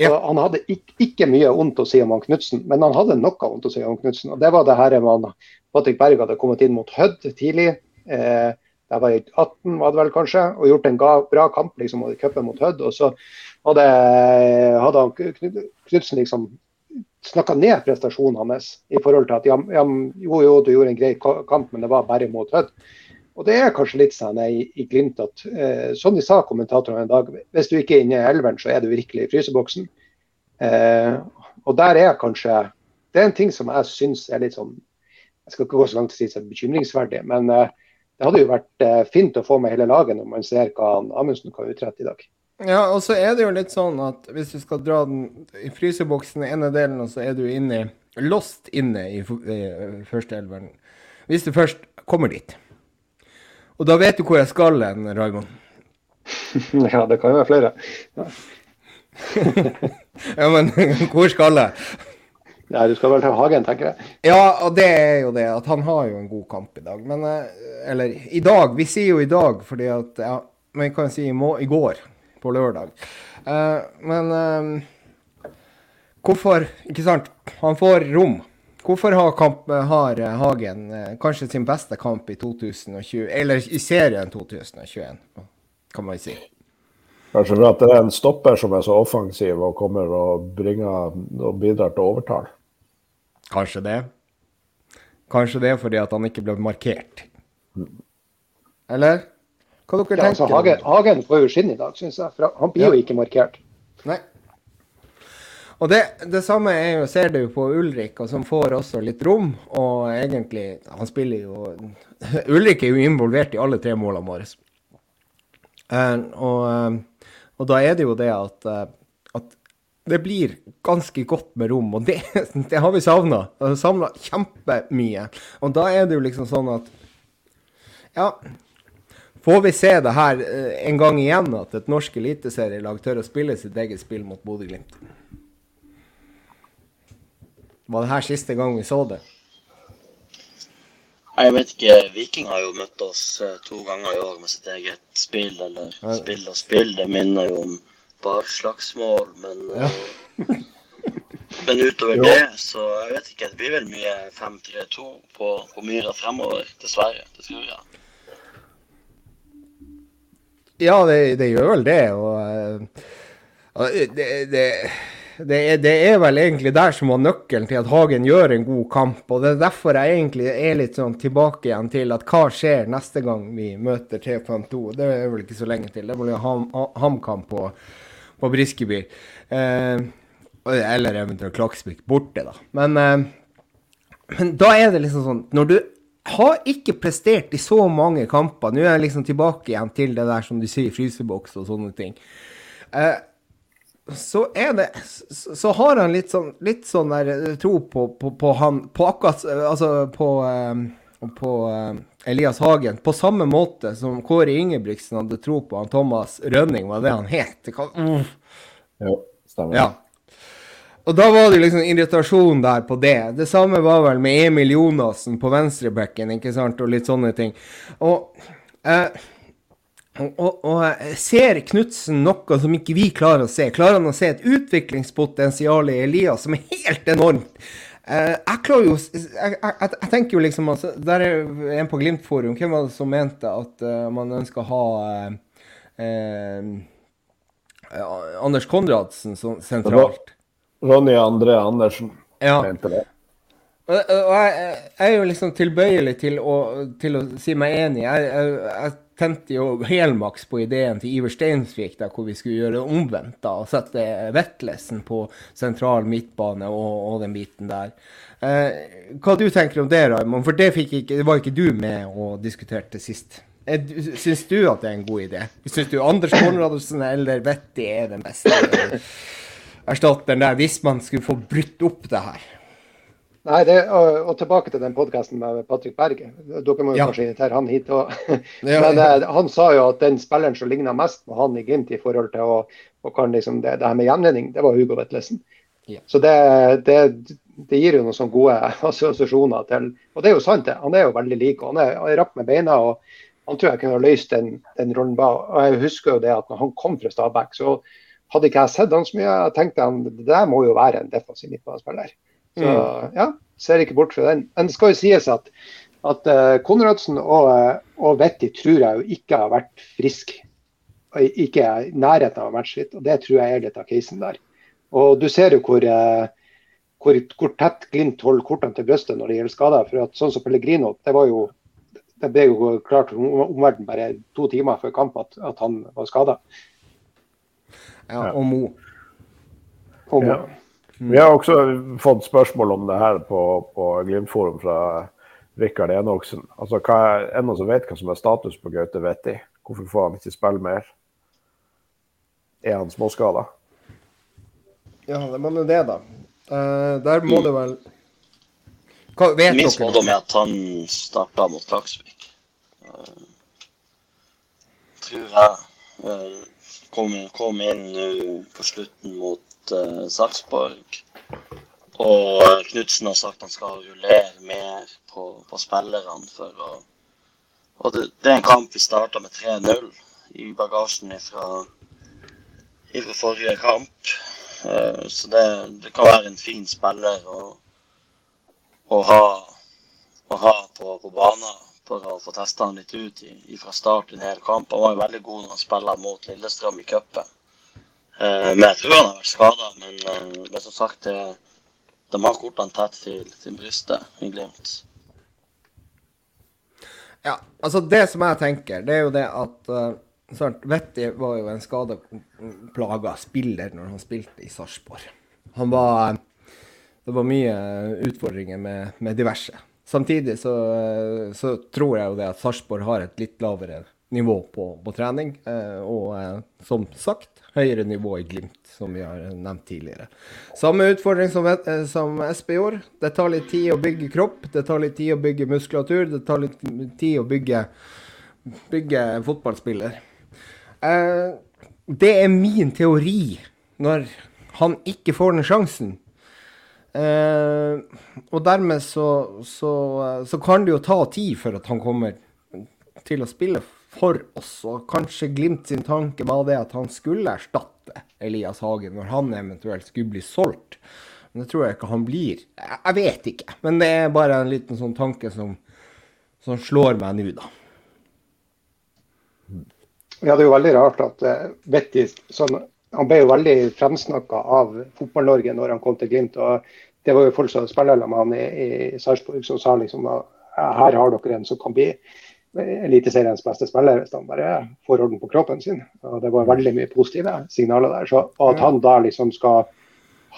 Ja. Han hadde ikke, ikke, mye vondt å si om han Knutsen, men han hadde noe vondt å si om Knutsen. Og det var det her med Patrick Berg hadde kommet inn mot Hødd tidlig. Eh, det var i 18, var det vel kanskje, og gjort en bra kamp liksom, i cupen mot Hødd. Og så hadde, hadde Knutsen liksom snakka ned prestasjonen hans i forhold til at ja, jo, jo, du gjorde en grei kamp, men det var bare mot Hødd. Og Det er kanskje litt sånn i, i Glimt at eh, som de sa kommentatorene en dag, hvis du ikke er inne i elveren, så er du virkelig i fryseboksen. Eh, og der er kanskje Det er en ting som jeg syns er litt sånn Jeg skal ikke gå så langt til å si det er bekymringsverdig, men eh, det hadde jo vært eh, fint å få med hele laget når man ser hva Amundsen kan utrette i dag. Ja, og så er det jo litt sånn at hvis du skal dra den i fryseboksen i ene delen, og så er du inne, lost inne i, i førsteelveren. Hvis du først kommer dit. Og da vet du hvor jeg skal hen, Raymond? ja, det kan jo være flere. Ja, ja men hvor skal jeg? Ja, Du skal vel til Hagen, tenker jeg. Ja, og det er jo det. At han har jo en god kamp i dag. Men eh, Eller i dag. Vi sier jo i dag fordi at ja, Men jeg kan si i, må, i går, på lørdag. Uh, men uh, hvorfor Ikke sant? Han får rom. Hvorfor har, kamp, har, Hagen eh, kanskje sin beste kamp i 2020, eller i serien 2021, kan man si? Kanskje for at det er en stopper som er så offensiv og kommer og, bringer, og bidrar til overtall? Kanskje det. Kanskje det er fordi at han ikke ble markert. Eller? Hva dere ja, altså, tenker Hagen, Hagen får jo skinn i dag, syns jeg. For han blir ja. jo ikke markert. Nei. Og det, det samme jo, ser du på Ulrik, og som får også litt rom. Og egentlig Han spiller jo Ulrik er jo involvert i alle tre målene våre. Uh, og, uh, og, da er det jo det at, uh, at det blir ganske godt med rom, og det, det har vi savna. Savna kjempemye. Og da er det jo liksom sånn at Ja, får vi se det her en gang igjen, at et norsk eliteserielag tør å spille sitt eget spill mot Bodø-Glimt? Var det her siste gang vi så det? Jeg vet ikke. Viking har jo møtt oss eh, to ganger i år med sitt eget spill, eller ja. spill og spill. Det minner jo om barslagsmål, men ja. Eh, men utover det, så jeg vet ikke. Det blir vel mye 5-3-2 på, på Myra fremover, dessverre. Det tror jeg. Ja, det, det gjør vel det. Og, og det, det det er, det er, vel egentlig der som var nøkkelen til at Hagen gjør en god kamp. Og det er derfor jeg egentlig er litt sånn tilbake igjen til at hva skjer neste gang vi møter T52? Det er vel ikke så lenge til. Det blir HamKam på, på Briskeby. Eh, eller eventuelt Klaksvik borte, da. Men, eh, men da er det liksom sånn Når du har ikke prestert i så mange kamper. Nå er jeg liksom tilbake igjen til det der som du sier, fryseboks og sånne ting. Eh, så er det Så, har han litt sånn, litt sånn der eh, tro på, på, på, han På akkurat Altså på, eh, på eh, Elias Hagen. På samme måte som Kåre Ingebrigtsen hadde tro på han Thomas Rønning, var det han het. Uh. Jo, stemmer. Ja. Og da var det liksom irritasjon der på det. Det samme var vel med Emil Jonassen på venstrebekken, ikke sant, og litt sånne ting. Og, eh, og, og ser Knutsen noe som ikke vi klarer å se? Klarer han å se et utviklingspotensial i Elias som er helt enormt? Eh, jeg klarer jo jeg, jeg, jeg, tenker jo liksom altså, Der er en på Glimt-forum. Hvem var det som mente at uh, man ønsker å ha uh, uh, Anders Konradsen sentralt? Ronny André Andersen ja. mente det. Og, jeg, jeg, er jo liksom tilbøyelig til å, til å si meg enig. Jeg, jeg, jeg tente jo helmaks på ideen til Iver Steinsvik, der hvor vi skulle gjøre det omvendt. da, og Sette Vetlesen på sentral midtbane og, og den biten der. Eh, hva du tenker om det, Raymond? For det, ikke, det, var ikke du med og diskuterte sist. Eh, syns du at det er en god idé? Syns du Anders Konradsen eller Vetti er den beste? erstatteren der, hvis man skulle få brutt opp det her? Nei, det, og, og tilbake til den podkasten med Patrick Berge. Dere må jo ja. kanskje invitere han hit òg. Men eh, han sa jo at den spilleren som ligna mest på han i Glimt i forhold til å, kan liksom det, det, her med gjenvinning, det var Hugo Vetlesen. Ja. Så det, det, det, gir jo noen sånne gode assosiasjoner til Og det er jo sant, det. Han er jo veldig lik. og Han er rapp med beina. og Han tror jeg kunne ha løst den, den rollen bra. Og jeg husker jo det at når han kom fra Stabæk, så hadde ikke jeg sett han så mye, jeg tenkte han det der må jo være en defensiv midtbanespiller. Så mm. ja, ser ikke bort fra den. Men det skal jo sies at, at uh, Konradsen og, uh, og Vetti tror jeg jo ikke har vært frisk. Ikke i nærheten av matchfit, og det tror jeg er litt av casen der. Og du ser jo hvor, uh, hvor, hvor tett Glimt holder kortene til brystet når det gjelder skader. For at sånn som Pellegrino, det var jo det ble jo klart for omverdenen bare to timer før kamp at, at han var skada. Ja, og Mo. Og Mo. Ja. Vi har også fått spørsmål om det her på, på Glimt-forum fra Rikard Enoksen. Altså, hva er, er noen som vet hva som er status på Gaute Vetti? Hvorfor får han ikke spille mer? Er han småskada? Ja, det må nå det, da. Uh, der må det vel hva, vet Min spådom er at han starta mot Klaksvik. Uh, tror jeg. Uh, kom, kom inn nå på slutten mot uh, Sarpsborg. Og Knutsen har sagt han skal rullere mer på, på spillerne for å Og det, det, er en kamp vi starta med 3-0 i bagasjen fra forrige kamp. Uh, så det, det, kan være en fin spiller å, å ha, å ha på, på banen for å få testa han litt ut i, fra start i en hel kamp. Han var jo veldig god når han spilte mot Lillestrøm i cupen. Eh, men jeg tror han har vært skada. Men eh, det er som sagt, de har kortene tett til, til brystet i Glimt. Ja, altså det som jeg tenker, det er jo det at uh, sant, Vetti var jo en skadeplaga spiller når han spilte i Sarpsborg. Han var Det var mye utfordringer med, med diverse. Samtidig så, så, tror jeg jo det at Sarpsborg har et litt lavere nivå på, på trening. Eh, og eh, som sagt, høyere nivå i Glimt, som vi har nevnt tidligere. Samme utfordring som, eh, i år. Det tar litt tid å bygge kropp, det tar litt tid å bygge muskulatur, det tar litt tid å bygge, bygge fotballspiller. det er min teori når han ikke får den sjansen. Eh, og dermed så, så, så, kan det jo ta tid for at han kommer til å spille for oss. Og kanskje Glimt sin tanke var det at han skulle erstatte Elias Hagen når han eventuelt skulle bli solgt. Men det tror jeg ikke han blir. Jeg vet ikke. Men det er bare en liten sånn tanke som, som slår meg nå, da. Ja, det er jo veldig rart at uh, Betty, sånn han ble jo veldig fremsnakka av Fotball-Norge når han kom til Glimt. og Det var jo folk som spilte med han i, i Sarpsborg som sa liksom at her har dere en som kan bli Eliteseriens beste spiller hvis han bare får orden på kroppen sin. og Det var veldig mye positive signaler der. Så At han da liksom skal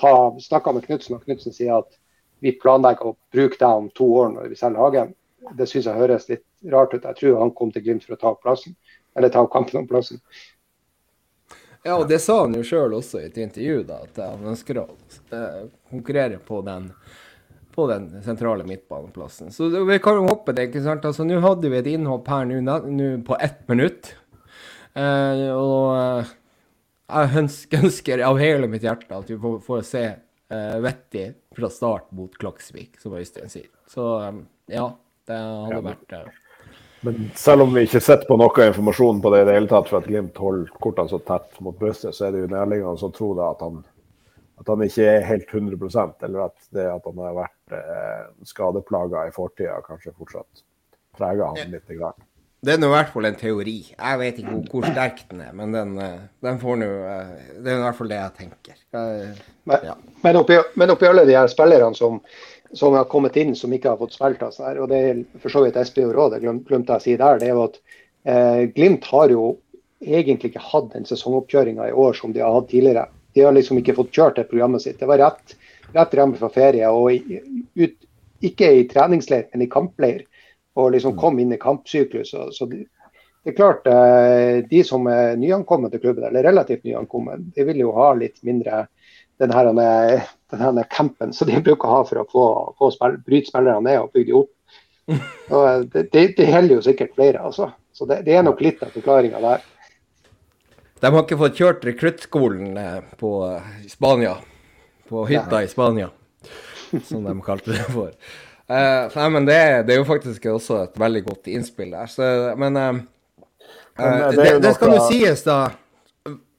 ha snakka med Knutsen, og Knutsen sier at vi planlegger å bruke deg om to år når vi selger Hagen, det syns jeg høres litt rart ut. Jeg tror han kom til Glimt for å ta opp plassen, eller ta opp kampen om plassen. Ja, og det sa han jo sjøl også i et intervju, da, at han ønsker å eh, konkurrere på den på den sentrale midtbaneplassen. Så vi kan jo hoppe det, ikke sant. Altså, Nå hadde vi et innhopp her nå på ett minutt. Eh, og eh, jeg ønsker, ønsker, av hele mitt hjerte at vi får, får se eh, vettig fra start mot Klaksvik, som Øystein sier. Så eh, ja, det hadde vært eh, men selv om vi ikke sitter på noe informasjon på det i det hele tatt, for at Glimt holder kortene så tett mot brystet, så er det jo nærliggende å tro at han, at han ikke er helt 100% eller at det at han har vært eh, skadeplaga i fortida, kanskje fortsatt preger han litt. Grann. Det er nå i hvert fall en teori. Jeg vet ikke hvor sterk den er, men den, eh, den får nå eh, Det er i hvert fall det jeg tenker. Men, ja. men, oppi, men oppi alle de her spillerne som som har kommet inn som ikke har fått spilt. Altså og det er for så vidt òg, det glemte jeg å si der. det er jo at eh, Glimt har jo egentlig ikke hatt den sesongoppkjøringa i år som de har hatt tidligere. De har liksom ikke fått kjørt det programmet sitt. Det var rett, rett hjemme fra ferie og ut, ikke i treningsleir, men i kampleir. Og liksom mm. kom inn i kampsyklus. Så, så det, det, er klart, eh, de som er nyankomne til klubben, eller relativt nyankomne, de vil jo ha litt mindre den her, den her campen som de bruker å ha for å få, få spill, bryte spillerne ned og bygge dem opp. Og det, det, det gjelder jo sikkert flere, altså. Så det, det er nok litt av forklaringa der. De har ikke fått kjørt rekruttskolen eh, på Spania, på hytta i Spania, som de kalte det for. Uh, nei, men det, det, er jo faktisk også et veldig godt innspill der. Så, men uh, uh, det, det, skal jo sies, da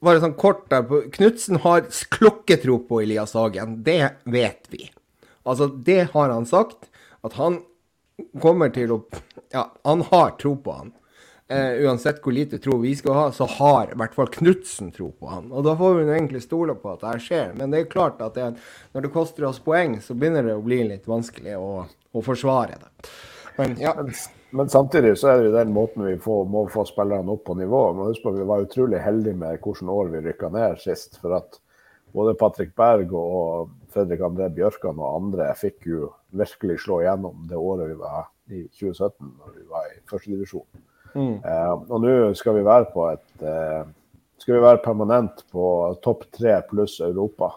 bare sånn kort der Knutsen har klokketro på Elias Hagen. Det vet vi. Altså, det har han sagt. At han kommer til å Ja, han har tro på han. Uh, uansett hvor lite tro vi skal ha, så har i hvert fall Knutsen tro på han. Og da får vi egentlig stole på at det her skjer. Men det er klart at det, når det koster oss poeng, så begynner det å bli litt vanskelig å, å forsvare det. Men ja. Men samtidig så er det jo den måten vi får, må få spillerne opp på nivå. Men husk på, Vi var utrolig heldige med hvilket år vi rykka ned sist. For at både Patrick Berg og Fredrik André Bjørkan og andre fikk jo virkelig slå igjennom det året vi var i 2017, når vi var i førstedivisjon. Mm. Eh, og nå skal vi være på et eh, skal vi være permanent på topp tre pluss Europa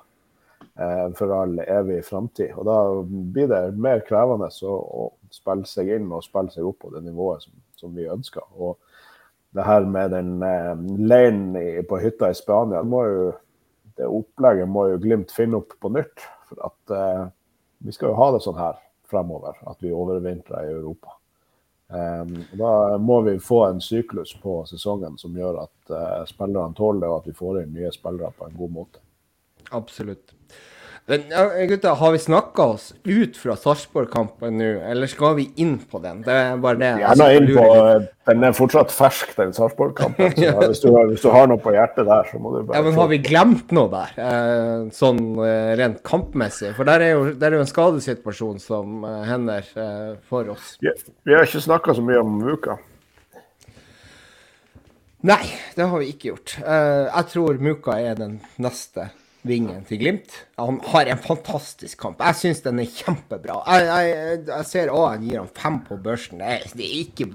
eh, for all evig framtid. Og da blir det mer krevende å, spille seg inn og spille seg opp på det nivået som, som vi ønsker. Og det her med den leiren på hytta i Spania, jo, det opplegget må jo Glimt finne opp på nytt. For at vi skal jo ha det sånn her fremover, at vi overvintrer i Europa. Um, da må vi få en syklus på sesongen som gjør at uh, spillerne tåler det, og at vi får inn nye spillere på en god måte. Absolutt. Men gutta, har vi snakka oss ut fra Sarpsborg-kampen nå, eller skal vi inn på den? Det er bare det. Gjerne inn på Den er fortsatt fersk, den Sarpsborg-kampen. ja. hvis, hvis, du har noe på hjertet der, så må du bare Ja, Men har vi glemt noe der, eh, sånn eh, rent kampmessig? For der er jo, der er jo en skadesituasjon som eh, hender for oss. Ja, vi har ikke snakka så mye om Muka. Nei, det har vi ikke gjort. Jeg tror Muka er den neste vingen til Glimt. Han har en fantastisk kamp. Jeg syns den er kjempebra. Jeg, jeg, jeg ser han gir han fem på børsen. Det er, det er, ikke,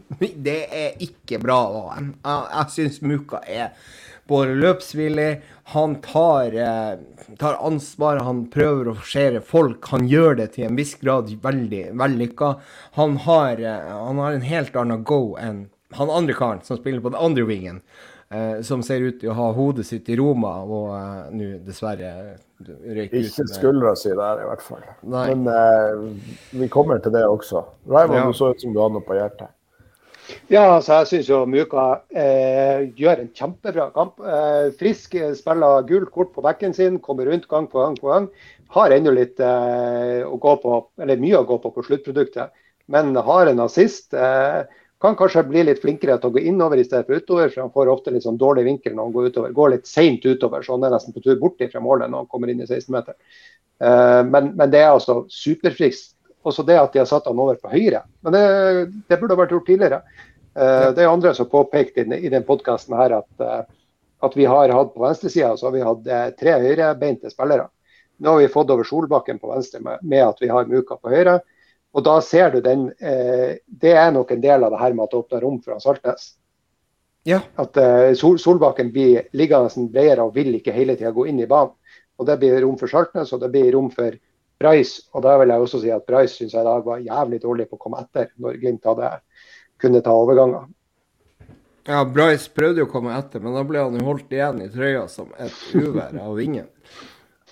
det er ikke, bra av. Jeg, jeg syns Muka er både løpsvillig, han tar, eh, tar, ansvar, han prøver å forsere folk. Han gjør det til en viss grad veldig vellykka. Han, eh, han har en helt annen go enn han andre karen som spiller på den andre vingen eh, som ser ut til å ha hodet sitt i Roma, og eh, nå dessverre røyk ut. Ikke skuldra si der, i hvert fall. Nei. Men eh, vi kommer til det også. Raymond, ja. du så ut som du hadde noe på hjertet. Ja, altså jeg syns jo Muka eh, gjør en kjempebra kamp. Eh, frisk, spiller gult kort på bekken sin, kommer rundt gang på gang på gang. Har ennå litt eh, å gå på, eller mye å gå på på sluttproduktet, men har en assist. Eh, kan kanskje bli litt flinkere til å gå innover i stedet for utover, for han får ofte litt sånn dårlig vinkel når han går utover. Går litt seint utover, så han er nesten på tur bort fra målet når han kommer inn i 16-meteren. Uh, men, men, det er altså superfriskt. Også det at de har satt han over på høyre. Men det, det burde ha vært gjort tidligere. Uh, det er andre som påpekte i, i den podkasten her at, uh, at, vi har hatt på venstresida så har vi hatt tre høyrebeinte spillere. Nå har vi fått over Solbakken på venstre med, med at vi har Muka på høyre. Og da ser du den eh, Det er nok en del av det her med at det åpner rom for Saltnes. Ja. At eh, Sol Solbakken blir liggende bredere og vil ikke hele tida gå inn i banen. Og Det blir rom for Saltnes og det blir rom for Bryce. Og da vil jeg også si at Bryce synes jeg i dag var jævlig dårlig på å komme etter når Glimt hadde kunne ta overganger. Ja, Bryce prøvde jo å komme etter, men da ble han jo holdt igjen i trøya som et uvær av vingen.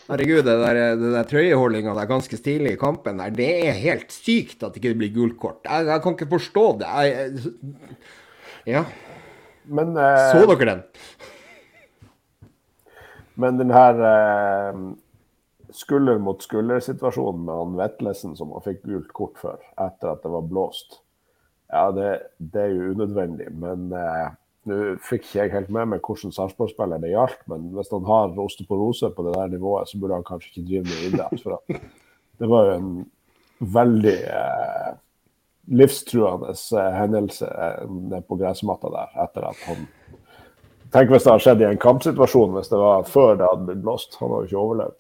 Herregud, det der, det der trøyeholdinga der ganske stilig i kampen der, det er helt sykt at det ikke blir gult kort. Jeg, jeg, kan ikke forstå det. Jeg, ja. Men, eh, Så dere den? Men den her eh, skulder mot skulder-situasjonen med han Vetlesen som han fikk gult kort for etter at det var blåst, ja, det, det er jo unødvendig. Men eh, nå fikk ikke jeg helt med meg hvordan Sarpsborg-spiller det gjaldt, men hvis han har osteoporose på det der nivået, så burde han kanskje ikke drive med idrett. For det var jo en veldig eh, livstruende eh, hendelse eh, på gressmatta der etter at han Tenk hvis det hadde skjedd i en kampsituasjon, hvis det var før det hadde blitt blåst. Han hadde jo ikke overlevd.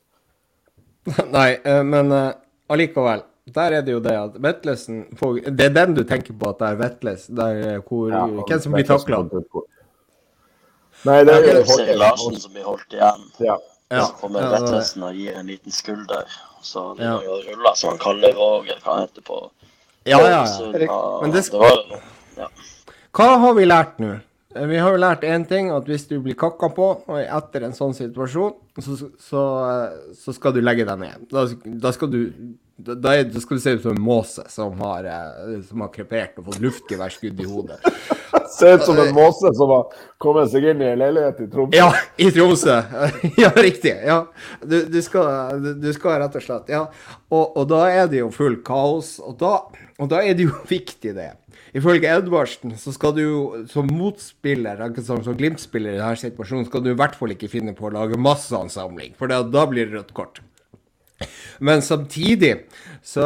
Nei, eh, men uh, allikevel der er det jo det at Vetlesen Det er den du tenker på at det er Vetles, der eh, hvor ja, Hvem som blir takla? Nei, det er jo Larsen som blir holdt igjen. Ja. Ja. Så kommer ja, Vetlesen og gir en liten skulder. Så det ja. jo rulla, som han kaller Roger, hva han heter på Ja, ja, ja. Men det, skal... ja. Hva har vi lært nå? Eh, vi har jo lært én ting, at hvis du blir kakka på etter en sånn situasjon, så, så, så skal du legge deg ned. Da, da skal du da, da, skal du se ut som en måse som har, eh, som har krepert og fått luftgeværskudd i hodet. Ser ut som en måse som har kommet seg inn i en leilighet i Tromsø. Ja, i Tromsø. Ja, riktig. Ja. Du, du, skal, du, skal, rett og slett Ja. Og, og, da er det jo full kaos. Og da, og da er det jo viktig, det. Ifølge Edvardsen så skal du jo som motspiller, som, som Glimt-spiller i denne situasjonen, skal du i hvert fall ikke finne på å lage masseansamling, for da blir det rødt kort. Men samtidig så,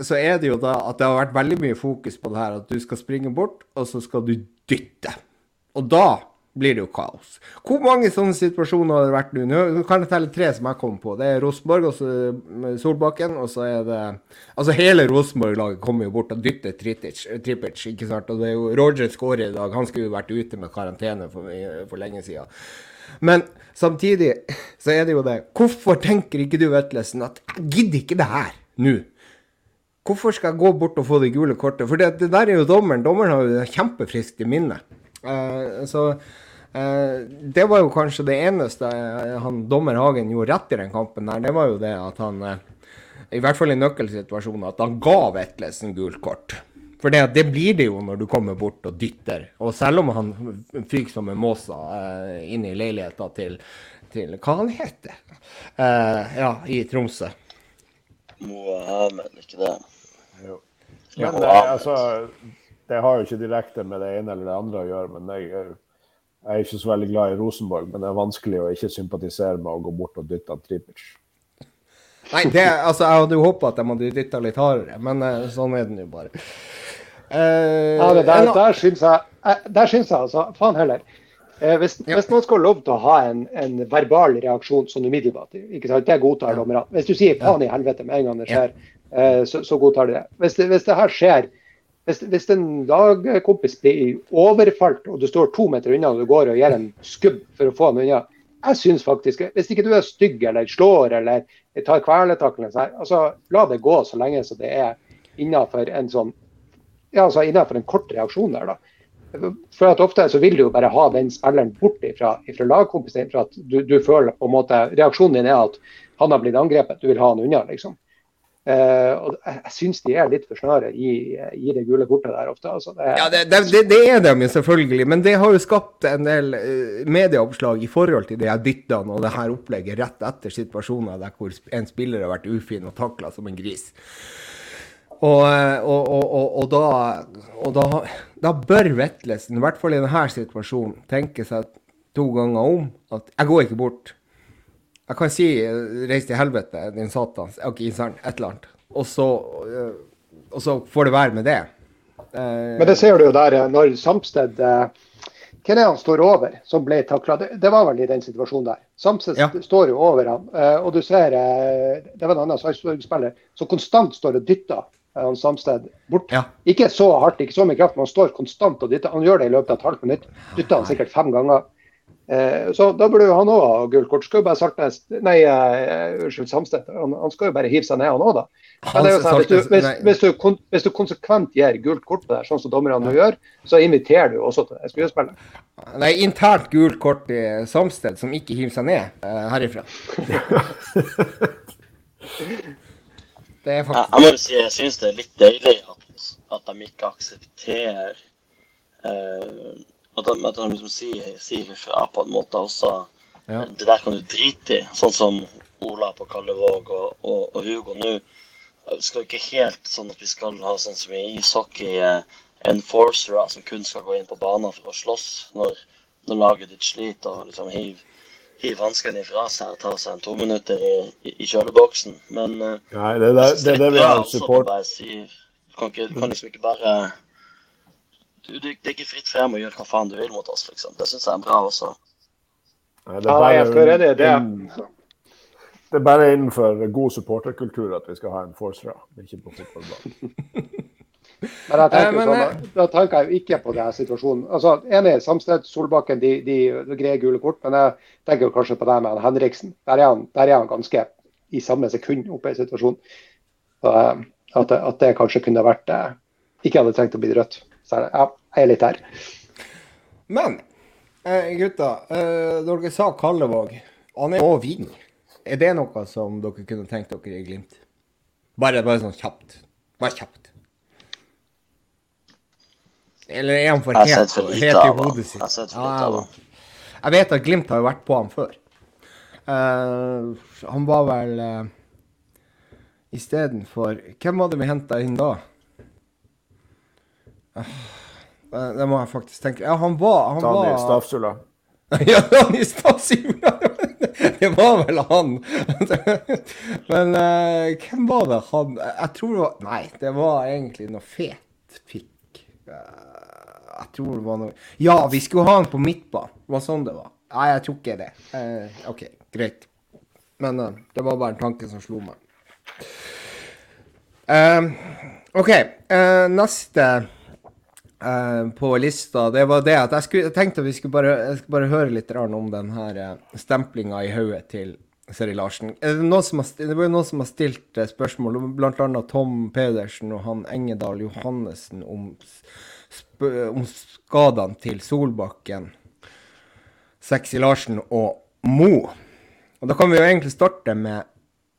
så, er det jo da at det har vært veldig mye fokus på det her at du skal springe bort, og så skal du dytte. Og da blir det jo kaos. Hvor mange sånne situasjoner har det vært nå? Nå kan jeg telle tre som jeg kom på. Det er Rosenborg og Solbakken, og så er det Altså hele Rosenborg-laget kommer jo bort og dytter Tripic, ikke sant. Og det er jo Roger skårer i dag. Han skulle jo vært ute med karantene for, for lenge siden. Men samtidig så er det jo det. Hvorfor tenker ikke du, Vetlesen, at jeg gidder ikke det her nå? Hvorfor skal jeg gå bort og få det gule kortet? For det, det der er jo dommeren. Dommeren har jo kjempefriskt i minnet. Uh, så uh, det var jo kanskje det eneste uh, han, dommer Hagen gjorde rett i den kampen der. Det var jo det at han, i hvert fall i nøkkelsituasjonen, at han ga Vetlesen gult kort. For det, det, blir det jo når du kommer bort og dytter. Og selv om han fyker som en måsa eh, inn i leiligheta til, til, Hva han heter eh, Ja, i Tromsø. Mohammed, ikke det? Jo. Men det, altså, det har jo ikke direkte med det ene eller det andre å gjøre. men jeg, jeg er ikke så veldig glad i Rosenborg, men det er vanskelig å ikke sympatisere med å gå bort og dytte Tripic. Nei, det, altså, jeg hadde jo håpa at de hadde dytta litt hardere, men uh, sånn er det nå bare. Uh, ja, det der, der syns jeg, eh, der syns jeg altså Faen heller. Eh, hvis, ja. hvis, noen skal ha lov til å ha en, en verbal reaksjon sånn umiddelbart, ikke sant? det godtar dommerne. Hvis du sier faen i helvete med en gang det skjer, eh, så, så, godtar de det. Hvis, det. hvis det her skjer hvis, hvis en lagkompis blir overfalt, og du står to meter unna og du går og gir en skubb for å få ham unna Jeg syns faktisk Hvis ikke du er stygg eller slår eller tar kvelertak, altså, la det gå så lenge så det er innafor en sånn ja, altså innenfor en kort reaksjon der. da. For at Ofte så vil du jo bare ha den spilleren bort ifra, ifra lagkompisen for at du, du, føler på en måte, Reaksjonen din er at han har blitt angrepet, du vil ha han unna. liksom. Uh, og Jeg syns de er litt for snare i, i, det gule kortet der ofte. Altså, det, ja, det, det, det, er de selvfølgelig, men det har jo skapt en del uh, medieoppslag i forhold til de her byttene og det her opplegget rett etter situasjoner der hvor en spiller har vært ufin og takla som en gris. Og, og, og, og da, da, da, bør Vetlesen, i hvert fall i denne situasjonen, tenke seg to ganger om at jeg går ikke bort. Jeg kan si 'reis til helvete, din satans', ok, sant, et eller annet. Og så, og så får det være med det. Men det ser du jo der, når Samsted hvem er han står over, som ble takla? Det, var vel i den situasjonen der. Samsted ja. står jo over ham. Og du ser det var en annen Sarpsborg-spiller som konstant står og dytter han Samsted bort. Ja. Ikke så hardt, ikke så mye kraft, men han står konstant og dytter. Han gjør det i løpet av et halvt minutt. Dytter han sikkert fem ganger. Eh, så da burde jo han òg ha gult kort. Skal jo bare Saltnes Nei, uh, unnskyld, Samstedt. Han, han, skal jo bare hive seg ned, han òg, da. Men det er jo sånn, hvis, du, hvis, hvis, du, hvis, du, konsekvent gir gult kort på det, sånn som dommerne nå gjør, så inviterer du også til skuespillet. Det er internt gult kort i Samsted som ikke hiver seg ned uh, herifra. det er faktisk Jeg, må si jeg syns det er litt deilig at, at de ikke aksepterer uh, at de, at de liksom sier, sier ifra på en måte også. Ja. Det der kan du drite i. Sånn som Ola på Kallevåg og, og, og Hugo nå. Det skal ikke helt sånn at vi skal ha sånn som i ishockey, eh, enforcere som kun skal gå inn på banen for å slåss når, når laget ditt sliter og liksom hiver hiv hansken ifra seg og ta seg en to minutter i, i, i kjøleboksen. Men uh, Nei, det, er det, det, det vi har support. Du kan, ikke, kan liksom ikke bare du, det, det, er ikke fritt frem å gjøre hva faen du vil mot oss, liksom. Det syns jeg er bra også. Nei, det, er bare, ja, jeg det, det. det er bare innenfor god supporterkultur at vi skal ha en forcere, ikke på fotballbanen. Men jeg tenker, sånn, eh, da tenker jeg jo ikke på denne situasjonen. Altså, Enig, Samsted, Solbakken, de, de, greier gule kort. Men jeg tenker jo kanskje på det med Henriksen. Der er, han, der er han ganske i samme sekund oppe i situasjonen. Så, eh, at, at, det kanskje kunne vært eh, Ikke hadde trengt å bli rødt. Så ja, jeg er litt her. Men eh, gutta, eh, dere sa Kallevåg. Han er òg ving. Er det noe som dere kunne tenkt dere i Glimt? Bare, bare sånn kjapt. Bare kjapt. Eller er han for helt, for helt i hodet sitt? Jeg, ja, jeg vet at Glimt har jo vært på ham før. Uh, han var vel uh, istedenfor Hvem var det vi henta inn da? Det må jeg faktisk tenke. Ja, han var han Daniel Stavsula. ja, Daniel Stavsula! det var vel han. Men uh, hvem var det han Jeg tror det var Nei, det var egentlig noe fet fikk. Uh, jeg tror det var noe Ja, vi skulle ha han på midtbanen. Det var sånn det var. Nei, jeg tror ikke det. Eh, OK, greit. Men det var bare en tanke som slo meg. OK, neste Uh, på lista, det var det at jeg, skulle, jeg tenkte at vi skulle bare, skulle bare høre litt om den her eh, stemplinga i hodet til Seri Larsen. Det, det var jo noen som har stilt spørsmål, bl.a. Tom Pedersen og han Engedal Johannessen, om, om skadene til Solbakken, Sexy Larsen og Mo. Og da kan vi jo egentlig starte med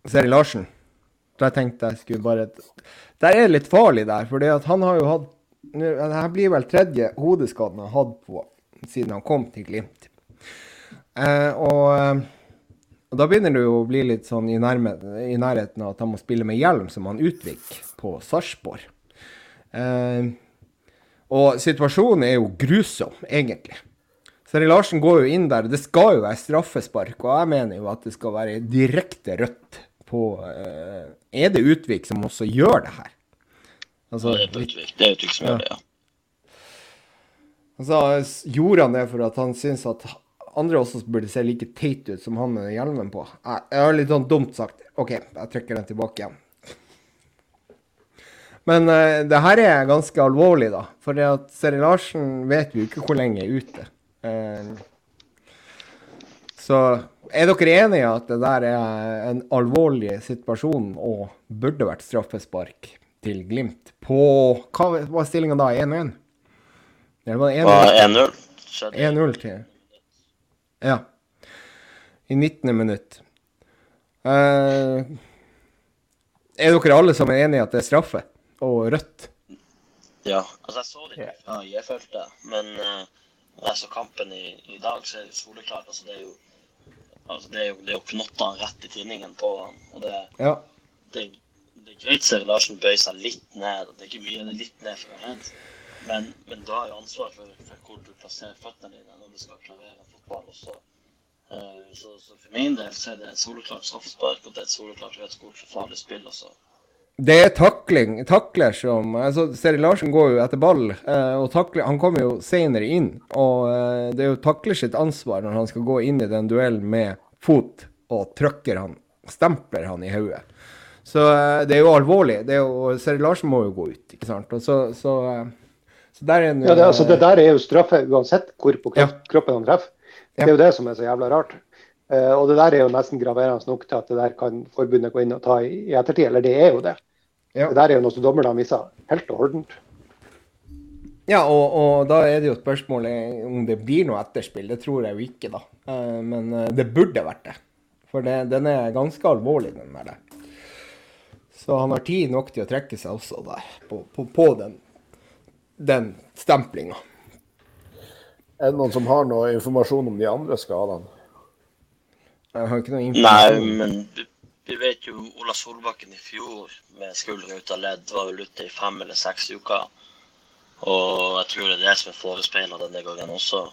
Seri Larsen. Da jeg tenkte jeg skulle bare Der er litt farlig der, for han har jo hatt det blir vel tredje hodeskaden han har hatt på siden han kom til Glimt. Eh, og, eh, og, da begynner det jo å bli litt sånn i, nærme, i, nærheten av at han må spille med hjelm, som han Utvik på Sarpsborg. Eh, og situasjonen er jo grusom, egentlig. Seri Larsen går jo inn der. Det skal jo være straffespark, og jeg mener jo at det skal være direkte rødt på uh, Er det Utvik som også gjør det her? Altså, det er Utvik, det er Utvik som gjør det, ja. Altså, gjorde han det for at han syns at andre også burde se like teit ut som han med hjelmen på? Jeg har litt sånn dumt sagt. OK, jeg trekker den tilbake igjen. Men uh, det her er ganske alvorlig, da. For det at Seri Larsen vet jo ikke hvor lenge er ute. Uh, så er dere enige i at det der er en alvorlig situasjon og burde vært straffespark? til Glimt på Hva var stillinga da? 1-1? Det var 1-0. 1-0 til Ja. I 19. minutt. Uh, er dere alle sammen enige i at det er straffe og rødt? Ja. Altså, jeg så det ikke fra J-feltet, men når jeg så kampen i, i, dag, så er det soleklart. Altså, det er jo altså, det er jo, det er jo knotta rett i tinningen på han. Og det, ja. det, det er greit Seri Larsen bøyer seg litt ned. Det er ikke mye, det er litt ned for head. Men, men du har jo ansvar for, for, hvor du plasserer føttene dine når du skal klarere fotball. Også. Uh, så, så, for min del så er det et soleklart straffespark, og det er et soleklart rødt kort for farlig spill også. Det er takling, takler som altså Seri Larsen går jo etter ball, eh, og takler, han kommer jo senere inn. Og eh, det er jo takler sitt ansvar når han skal gå inn i den duellen med fot og trykker han, stempler han i hodet. Så det er jo alvorlig. Det er jo, Seri Larsen må jo gå ut, ikke sant. Og så, så, så der er ja, det, altså, det der er jo straffe uansett hvor på kropp, ja. kroppen han treffer. Det er jo det som er så jævla rart. Uh, og det der er jo nesten graverende nok til at det der kan forbundet gå inn og ta i, i ettertid. Eller det er jo det. Ja. Det der er jo noe som dommerne viser helt og holdent. Ja, og, og, da er det jo spørsmålet om det blir noe etterspill. Det tror jeg jo ikke, da. Uh, men uh, det burde vært det. For det, den er ganske alvorlig, den der. Så han har tid nok til å trekke seg også der, på, på, på den, den stemplinga. Er det noen som har noe informasjon om de andre skadene? Jeg har ikke noe informasjon. Nei, men vi vet jo Ola Solbakken i fjor med skuldra ut av ledd var vel ute i fem eller seks uker. Og jeg tror det er det som er forespeila denne gangen også.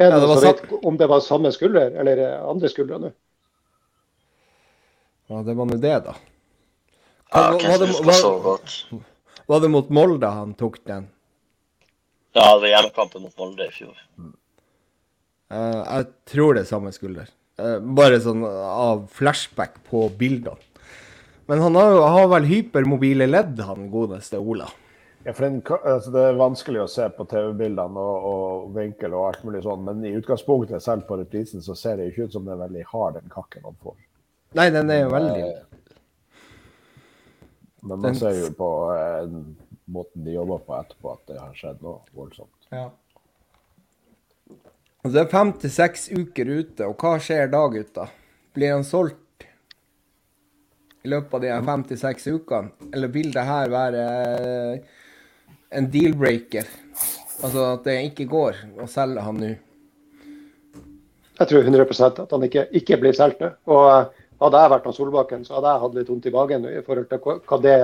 Er det, ja, det om det var samme skulder eller andre skuldre nå? Ja, det var nå det, da. Hva, ja, var, det, var, var det mot Molde han tok den? Ja, det var hjemmekampen mot Molde i fjor. Uh, jeg tror det er samme skulder. Uh, bare sånn av flashback på bildene. Men han har, har vel hypermobile ledd, han godeste Ola. Ja, for den, altså Det er vanskelig å se på TV-bildene og, og, vinkel og alt mulig sånn, men i utgangspunktet, selv på reprisen, så ser det ikke ut som det er veldig hard, den kakken han får. Nei, den er jo veldig uh, Men man den... ser jo på eh, måten de jobber på etterpå, at det har skjedd noe voldsomt. Ja. Og det er fem til seks uker ute, og hva skjer da, gutta? Blir han solgt i løpet av de fem til seks ukene? Eller vil det her være eh, en deal-breaker? Altså at det ikke går å selge han nå? Jeg tror 100% at han ikke, ikke blir solgt. Og eh, hadde jeg vært av Solbakken, så hadde jeg hatt litt vondt i magen i forhold til hva det,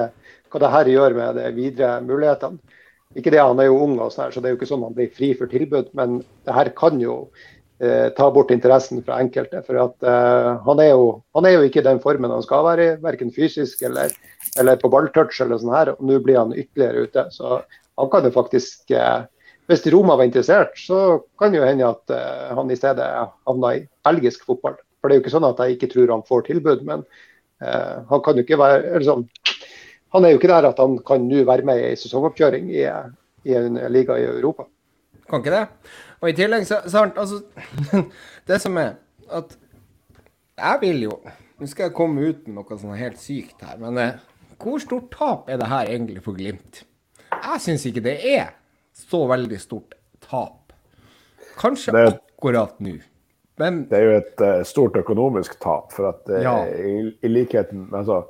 hva det her gjør med de videre mulighetene. Ikke det, Han er jo ung, og sånn så det er jo ikke sånn han blir fri for tilbud. Men det her kan jo eh, ta bort interessen fra enkelte. For at, eh, han, er jo, han, er jo, ikke i den formen han skal være i, verken fysisk eller, eller på balltouch. eller sånn her, og Nå blir han ytterligere ute. Så han kan jo faktisk eh, Hvis Roma var interessert, så kan det jo hende at eh, han i stedet havna i belgisk fotball. For det er jo ikke sånn at jeg ikke tror han får tilbud, men eh, han kan jo ikke være sånn, Han er jo ikke der at han kan nå være med i sesongoppkjøring i, i, en liga i Europa. Kan ikke det. Og i tillegg, så, sant, altså Det som er at jeg vil jo Nå skal jeg komme ut med noe sånn helt sykt her, men eh, hvor stort tap er det her egentlig for Glimt? Jeg syns ikke det er så veldig stort tap. Kanskje det... akkurat nå. Men, det er jo et uh, stort økonomisk tap. For at uh, ja. i, i, likheten altså,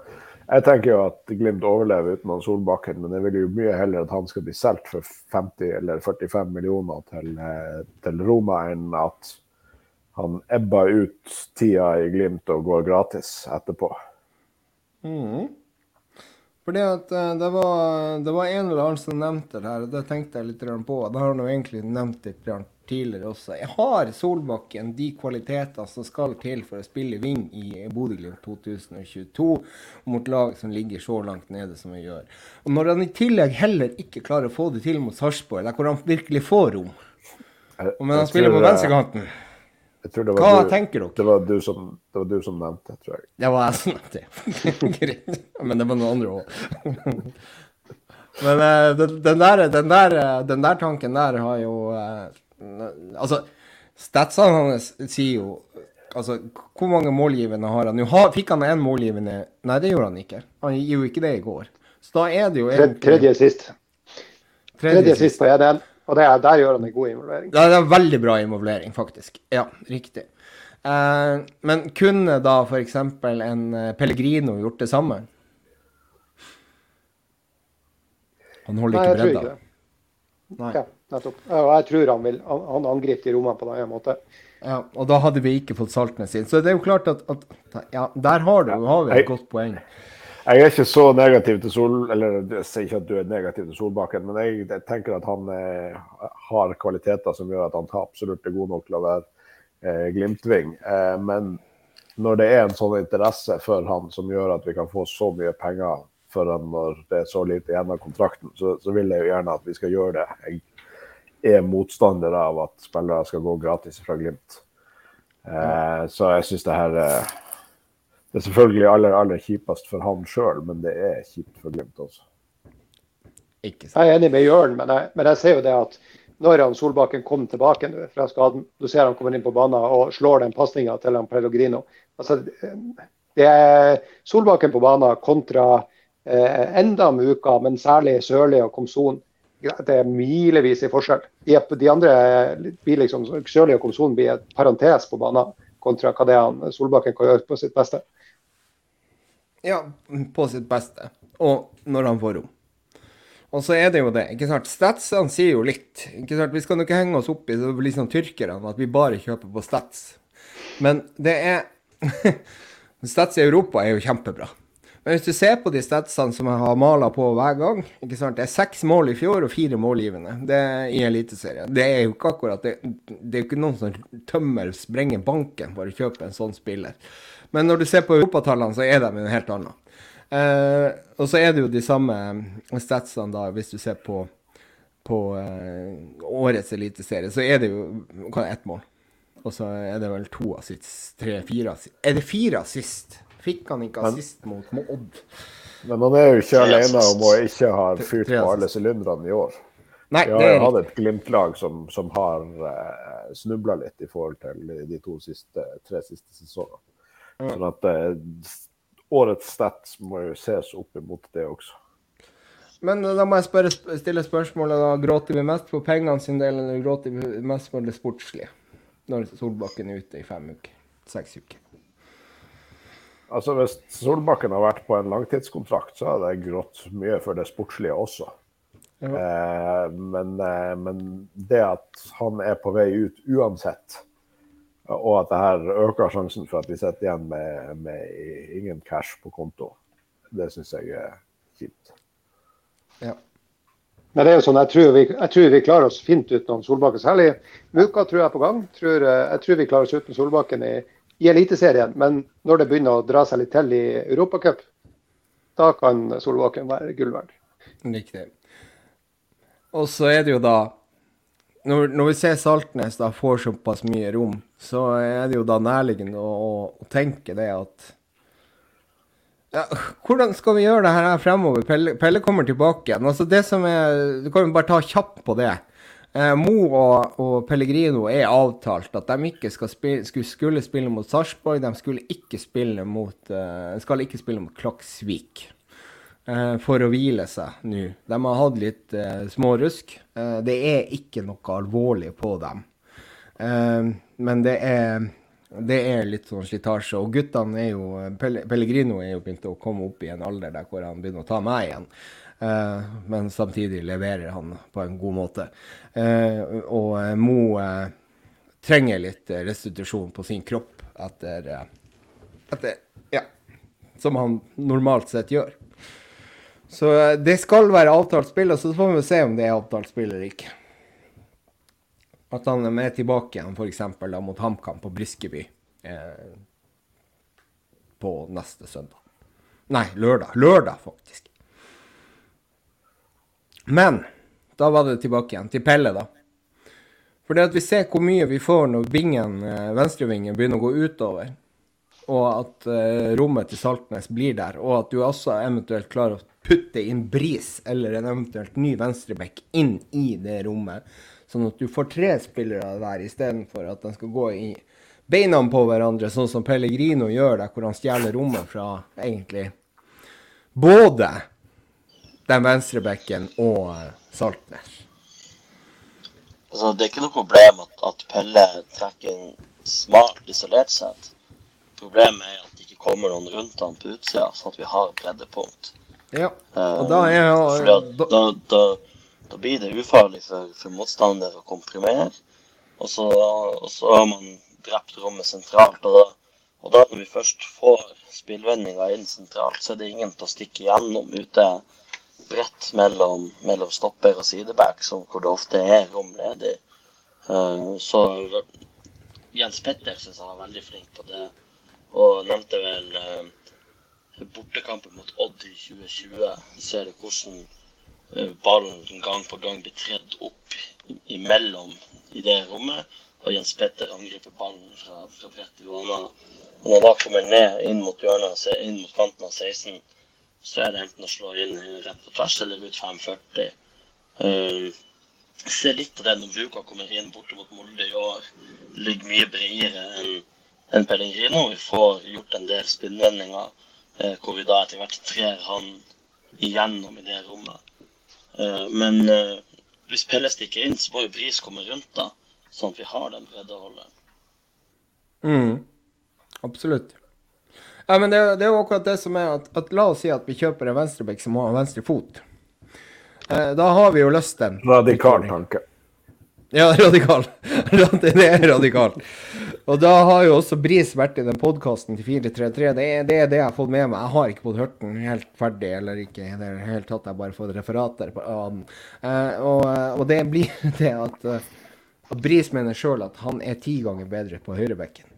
Jeg tenker jo at Glimt overlever uten Solbakken, men jeg vil jo mye heller at han skal bli solgt for 50 eller 45 millioner til, uh, til Roma, enn at han ebber ut tida i Glimt og går gratis etterpå. Mm. Fordi at det var, det var, en eller annen som nevnte det her, og det tenkte jeg litt på. Det har han jo egentlig nevnt litt tidligere også. Jeg har Solbakken de kvaliteter som skal til for å spille Ving i Bodø-Glimt 2022 mot lag som ligger så langt nede som vi gjør. Og når han i tillegg heller ikke klarer å få det til mot Sarpsborg, der hvor han virkelig får rom, men han spiller på venstrekanten hva du, tenker dere? Det var, du som, det var du som nevnte, tror jeg. Det var jeg som nevnte det. Greit. Men det var noen andre òg. Men uh, den, den, der, den, der, den, der, tanken der har jo uh, Altså, statsene hans sier jo Altså, hvor mange målgivende har han? Nå fikk han én målgivende Nei, det gjorde han ikke. Han gjorde jo ikke det i går. Så da er det jo egentlig Tredje sist. Tredje, Tredje sist på 1-1. Og det, der gjør han en god involvering. Det er veldig bra involvering, faktisk. Ja, riktig. Eh, men kunne da f.eks. en eh, Pellegrino gjort det samme? Han holder ikke bredda. Nei, jeg tror ikke det. Nei. Ja. Nettopp. Og jeg tror han vil han angriper de rommene på en annen måte. Ja, og da hadde vi ikke fått Saltnes inn. Så det er jo klart at, at ja, der har, du, har vi et godt poeng. Jeg er ikke så negativ til Sol... Eller jeg sier ikke at du er negativ til Solbakken, men jeg, jeg tenker at han eh, har kvaliteter som gjør at han absolutt er god nok til å være eh, Glimt-ving. Eh, men når det er en sånn interesse for han som gjør at vi kan få så mye penger for han når det er så lite igjen av kontrakten, så, så, vil jeg jo gjerne at vi skal gjøre det. Jeg er motstander av at spillere skal gå gratis fra Glimt. Eh, så jeg syns det her eh, det er selvfølgelig aller, aller kjipest for han sjøl, men det er kjipt for Glimt også. Jeg er enig med Jørn, men jeg, men jeg ser jo det at når han Solbakken kom tilbake fra skaden, du ser han kommer inn på banen og slår den pasninga til han Pellegrino. Altså, det er Solbakken på banen kontra eh, enda med uka, men særlig Sørli og Komson. Det er milevis i forskjell. De, de andre blir liksom, Sørli og Komson blir et parentes på banen kontra hva det er han Solbakken kan gjøre på sitt beste. Ja, på sitt beste. Og når han får rom. Og så er det jo det. ikke sant? Statsene sier jo litt. ikke sant? Vi skal ikke henge oss opp i det sånn tyrkerne, at vi bare kjøper på Stats. Men det er Stats i Europa er jo kjempebra. Men hvis du ser på de statsene som jeg har mala på hver gang ikke sant? Det er seks mål i fjor og fire målgivende det er i Eliteserien. Det er jo ikke akkurat det, det er jo ikke noen som tømmer, sprenger banken for å kjøpe en sånn spiller. Men når du ser på europatallene, så er de en helt annen. Eh, og så er det jo de samme statsene, da, hvis du ser på, på eh, årets eliteserie, så er det jo hva ett mål. Og så er det vel to assist, tre-fire assist. Er det fire assist? Fikk han ikke assist mot Odd? Men han er jo ikke alene om å ikke ha fyrt på alle sylinderne i år. Nei, Vi har jo hatt et Glimt-lag som, som, har uh, snubla litt i forhold til de to siste, tre siste sesongene. Sånn at eh, årets stats må jo ses opp imot det også. Men eh, da må jeg spørre, stille spørsmålet da. Gråter vi mest for pengene sin del, eller gråter vi mest for det sportslige? Når Solbakken er ute i fem uker? Seks uker? Altså Hvis Solbakken har vært på en langtidskontrakt, så hadde jeg grått mye for det sportslige også. Ja. Eh, men, eh, men, det at han er på vei ut uansett, og at det her øker sjansen for at vi sitter igjen med, med ingen cash på konto. Det syns jeg er kjipt. Ja. Men det er jo sånn, jeg tror, vi, jeg tror vi klarer oss fint uten Solbakken. Særlig Muka tror jeg er på gang. Tror, jeg tror vi klarer oss uten Solbakken i, i Eliteserien. Men når det begynner å dra seg litt til i Europacup, da kan Solbakken være gull verd. Riktig. Og så er det jo da når, når, vi ser Saltnes da får såpass mye rom, så er det jo da nærliggende å, å, tenke det at ja, Hvordan skal vi gjøre det her fremover? Pelle, Pelle kommer tilbake igjen. Altså det som er, Du kan jo bare ta kjapt på det. Eh, Mo og, og, Pellegrino er avtalt at de ikke spille, skulle, skulle spille mot Sarpsborg. De skulle ikke spille mot, uh, skal ikke spille mot Klaksvik for å hvile seg nå. De har hatt litt eh, smårusk. Eh, det er ikke noe alvorlig på dem. men det er, det er litt sånn slitasje. Og guttene er jo Pellegrino er jo begynt å komme opp i en alder der hvor han begynner å ta meg igjen. men samtidig leverer han på en god måte. og Mo trenger litt restitusjon på sin kropp etter, etter Ja, som han normalt sett gjør. Så eh, det skal være avtalt spill, og så får vi se om det er avtalt spill eller ikke. At han er med tilbake igjen, f.eks. mot HamKam på Briskeby eh, på neste søndag. Nei, lørdag. Lørdag, faktisk. Men da var det tilbake igjen til Pelle, da. For det at vi ser hvor mye vi får når bingen, eh, venstrevingen begynner å gå utover, og at eh, rommet til Saltnes blir der, og at du også eventuelt klarer å putte inn Bris eller en eventuelt ny venstreback inn i det rommet. Sånn at du får tre spillere der istedenfor at de skal gå i beina på hverandre, sånn som Pellegrino gjør der, hvor han stjeler rommet fra egentlig både den venstrebekken og Saltnes. Altså, det er ikke noe problem at, at Pelle trekker en smart isolert sett. Problemet er at det ikke kommer noen rundt han på utsida, sånn at vi har breddepunkt. Ja, og da er uh, da, da, da, da, blir det ufarlig for, for motstander å komprimere. Og så, og så, har man drept rommet sentralt. Og, Og da når vi først får spillvendinga inn sentralt, så er det ingen til å stikke gjennom ute bredt mellom, mellom stopper og sideback, hvor det ofte er rom ledig. Uh, så Jens Petter syns jeg var veldig flink på det, og nevnte vel uh, bortekampen mot Odd i 2020. Ser du hvordan uh, ballen gang på gang blir tredd opp imellom i det rommet. Og Jens Petter angriper ballen fra, fra bredt i banen og når da kommer ned inn mot hjørnet, inn mot kanten av 16, så er det enten å slå inn rett på tvers eller ut 540. Uh, jeg ser litt av det når Vuka kommer inn borte mot Molde i år. Ligger mye bredere enn en Pellegrino. Vi får gjort en del spinnvendinger hvor vi da etter hvert trer han igjennom i det rommet. Uh, men uh, hvis Pelle stikker inn, så må jo Bris komme rundt, da. Sånn at vi har den breddeholdet. Mm. Absolutt. Ja, men det, det, er jo akkurat det som er at, at La oss si at vi kjøper en venstreback som har venstre fot. Eh, da har vi jo løst den. Radikal tanke. Ja, radikal. det er radikal. Og da har jo også Bris vært i den podkasten til 433. Det er, det er, det jeg har fått med meg. Jeg har ikke fått hørt den helt ferdig, eller ikke i det hele tatt. Jeg har bare fått referater av den. Uh, og, og, det blir det at, uh, Bris mener sjøl at han er ti ganger bedre på høyrebekken.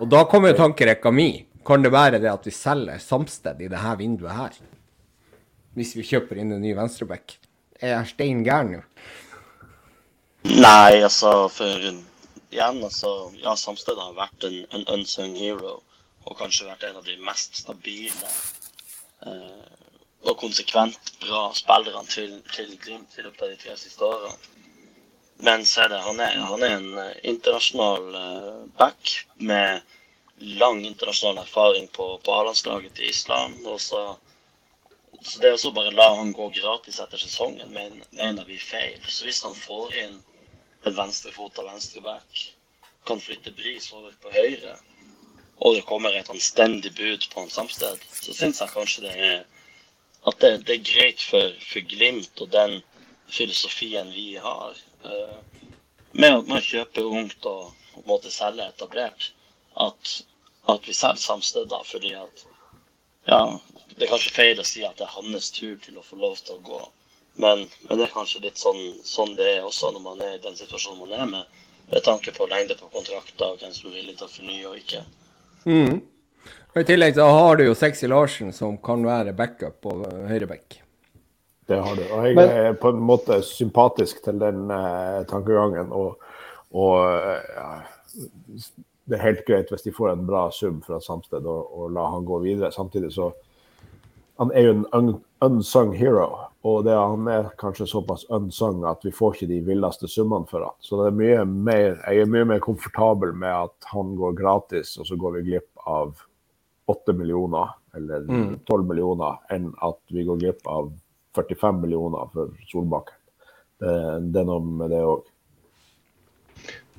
Og da kommer jo tankerekka mi. Kan det være det at vi selger Samsted i dette vinduet her? Hvis vi kjøper inn en ny venstreback. Er jeg stein gæren nå? Nei, altså for igjen, altså Ja, Samsted har vært en, en, unsung hero. Og kanskje vært en av de mest stabile eh, og konsekvent bra spillerne til, til Glimt i løpet av de tre siste årene. Men så er det, han er, han er en eh, internasjonal eh, back med lang internasjonal erfaring på, på A-landslaget til Island. Og så, så det å bare la han gå gratis etter sesongen, mener vi feil. Så hvis han får inn en venstrefot av venstreback, kan flytte Bris over på høyre, og det kommer et anstendig bud på en samsted, så syns jeg kanskje det er at det, det er greit for, for Glimt og den filosofien vi har uh, med at man kjøper ungt og på en måte selger etablert, at, at vi selger samsteder fordi at ja, det er kanskje feil å si at det er hans tur til å få lov til å gå. Men, men det er kanskje litt sånn, sånn, det er også når man er i den situasjonen man er med. Med tanke på lengde på kontrakter og hvem som er villig til å fornye og ikke. Mm. Og I tillegg så har du jo Sexy Larsen, som kan være backup på høyreback. Det har du. Og jeg Men, er på en måte sympatisk til den eh, tankegangen. Og, og ja, det er helt greit hvis de får en bra sum fra Samsted og, og la han gå videre. Samtidig så Han er jo en un, unsung hero. Og det, han er kanskje såpass unsung at vi får ikke de villeste summene for han. Så det er mye mer, jeg er mye mer komfortabel med at han går gratis, og så går vi glipp av 8 millioner eller 12 mm. millioner, enn at vi går glipp av 45 millioner for Solbakken. Det, det er noe med det òg.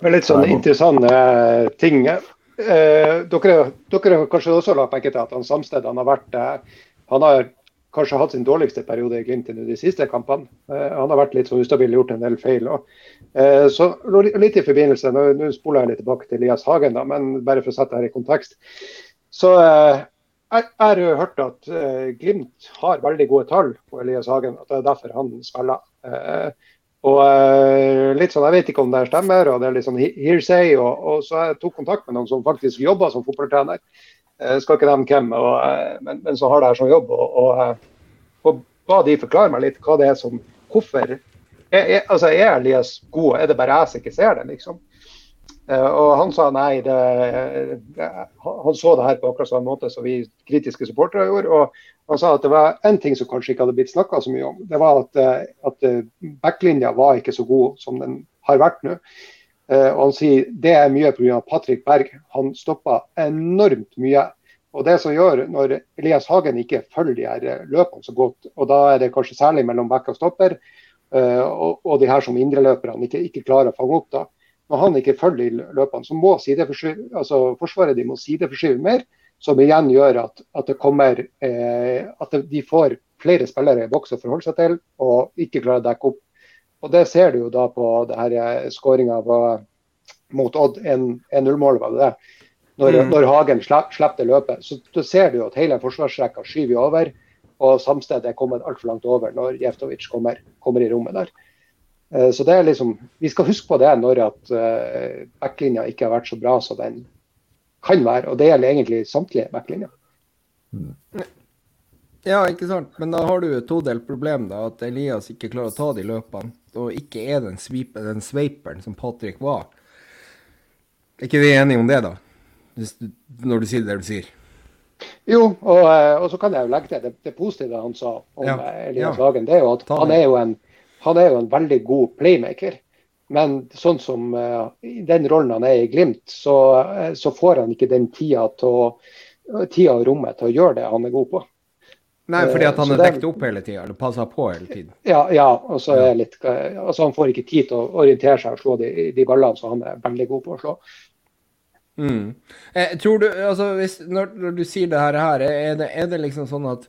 Litt sånne interessante eh, ting. Eh, dere, dere har kanskje også lagt merke til at han Samsted han har vært der. Han har kanskje hatt sin dårligste periode i Glimt i de siste kampene. Eh, han har vært litt så ustabil, gjort en del feil. Eh, så litt i forbindelse, Nå, spoler jeg litt tilbake til Elias Hagen, da, men bare for å sette det her i kontekst. Så eh, jeg har hørt at Glimt har veldig gode tall på Elias Hagen. At det er derfor han spiller. Og litt sånn, Jeg vet ikke om det stemmer, og det er litt sånn hearsay. Og, og så jeg tok kontakt med noen som faktisk jobber som fotballtrener. Jeg skal ikke nevne hvem, og, men, men så har det her som jobb. Og, og, og, ba de forklare meg litt hva det er som Hvorfor er, er, altså, er Elias god? Er det bare jeg som ikke ser det, liksom? Eh, og han sa nei, det, han så det her på akkurat samme måte som vi kritiske supportere gjorde. Og han sa at det var én ting som kanskje ikke hadde blitt snakka så mye om. Det var at, eh, at eh, backlinja var ikke så god som den har vært nå. Og han sier det er mye pga. Patrick Berg. Han stoppa enormt mye. Og det som gjør når Elias Hagen ikke følger de her løpene så godt, og da er det kanskje særlig mellom back og stopper, og, de her som indreløperne ikke, ikke klarer å fange opp, da, når han ikke følger løpene, så må altså Forsvaret de må sideforskyve mer. Som igjen gjør at, at kommer eh, at de får flere spillere i boks å forholde seg til, og ikke klarer å dekke opp. Og Det ser du jo da på det her eh, skåringa mot Odd, 1-0-målet var det det? Når, mm. når Hagen slipper det løpet. Så du ser du jo at hele forsvarsrekka skyver over. Og Samsted er kommet altfor langt over når Jeftovic kommer, kommer, i rommet der. Uh, så det er liksom, Vi skal huske på det når at uh, backlinja ikke har vært så bra som den kan være. Og det gjelder egentlig samtlige backlinjer. Mm. Ja, ikke sant. Men da har du et todelt problem, da. At Elias ikke klarer å ta de løpene. Og ikke er den, sweep, den sveiperen som Patrick var. Er ikke vi enige om det, da? Når du sier det du sier. Jo, og, eh, og, så kan jeg jo legge til det, det positive han sa om ja. Eh, Elias ja. Hagen. Det er jo at han er jo, en, han er jo en veldig god playmaker. Men sånn som uh, i den rollen han er i Glimt, så, så får han ikke den tida, til, tida og rommet til å gjøre det han er god på. Nei, fordi at han er dekket opp hele tida, eller passa på hele tiden? Ja, ja og så er litt, altså han får ikke tid til å orientere seg og slå de, de ballene som han er veldig god på å slå. Mm. Eh, tror du, altså hvis, når, når, du sier det her, er det, er det liksom sånn at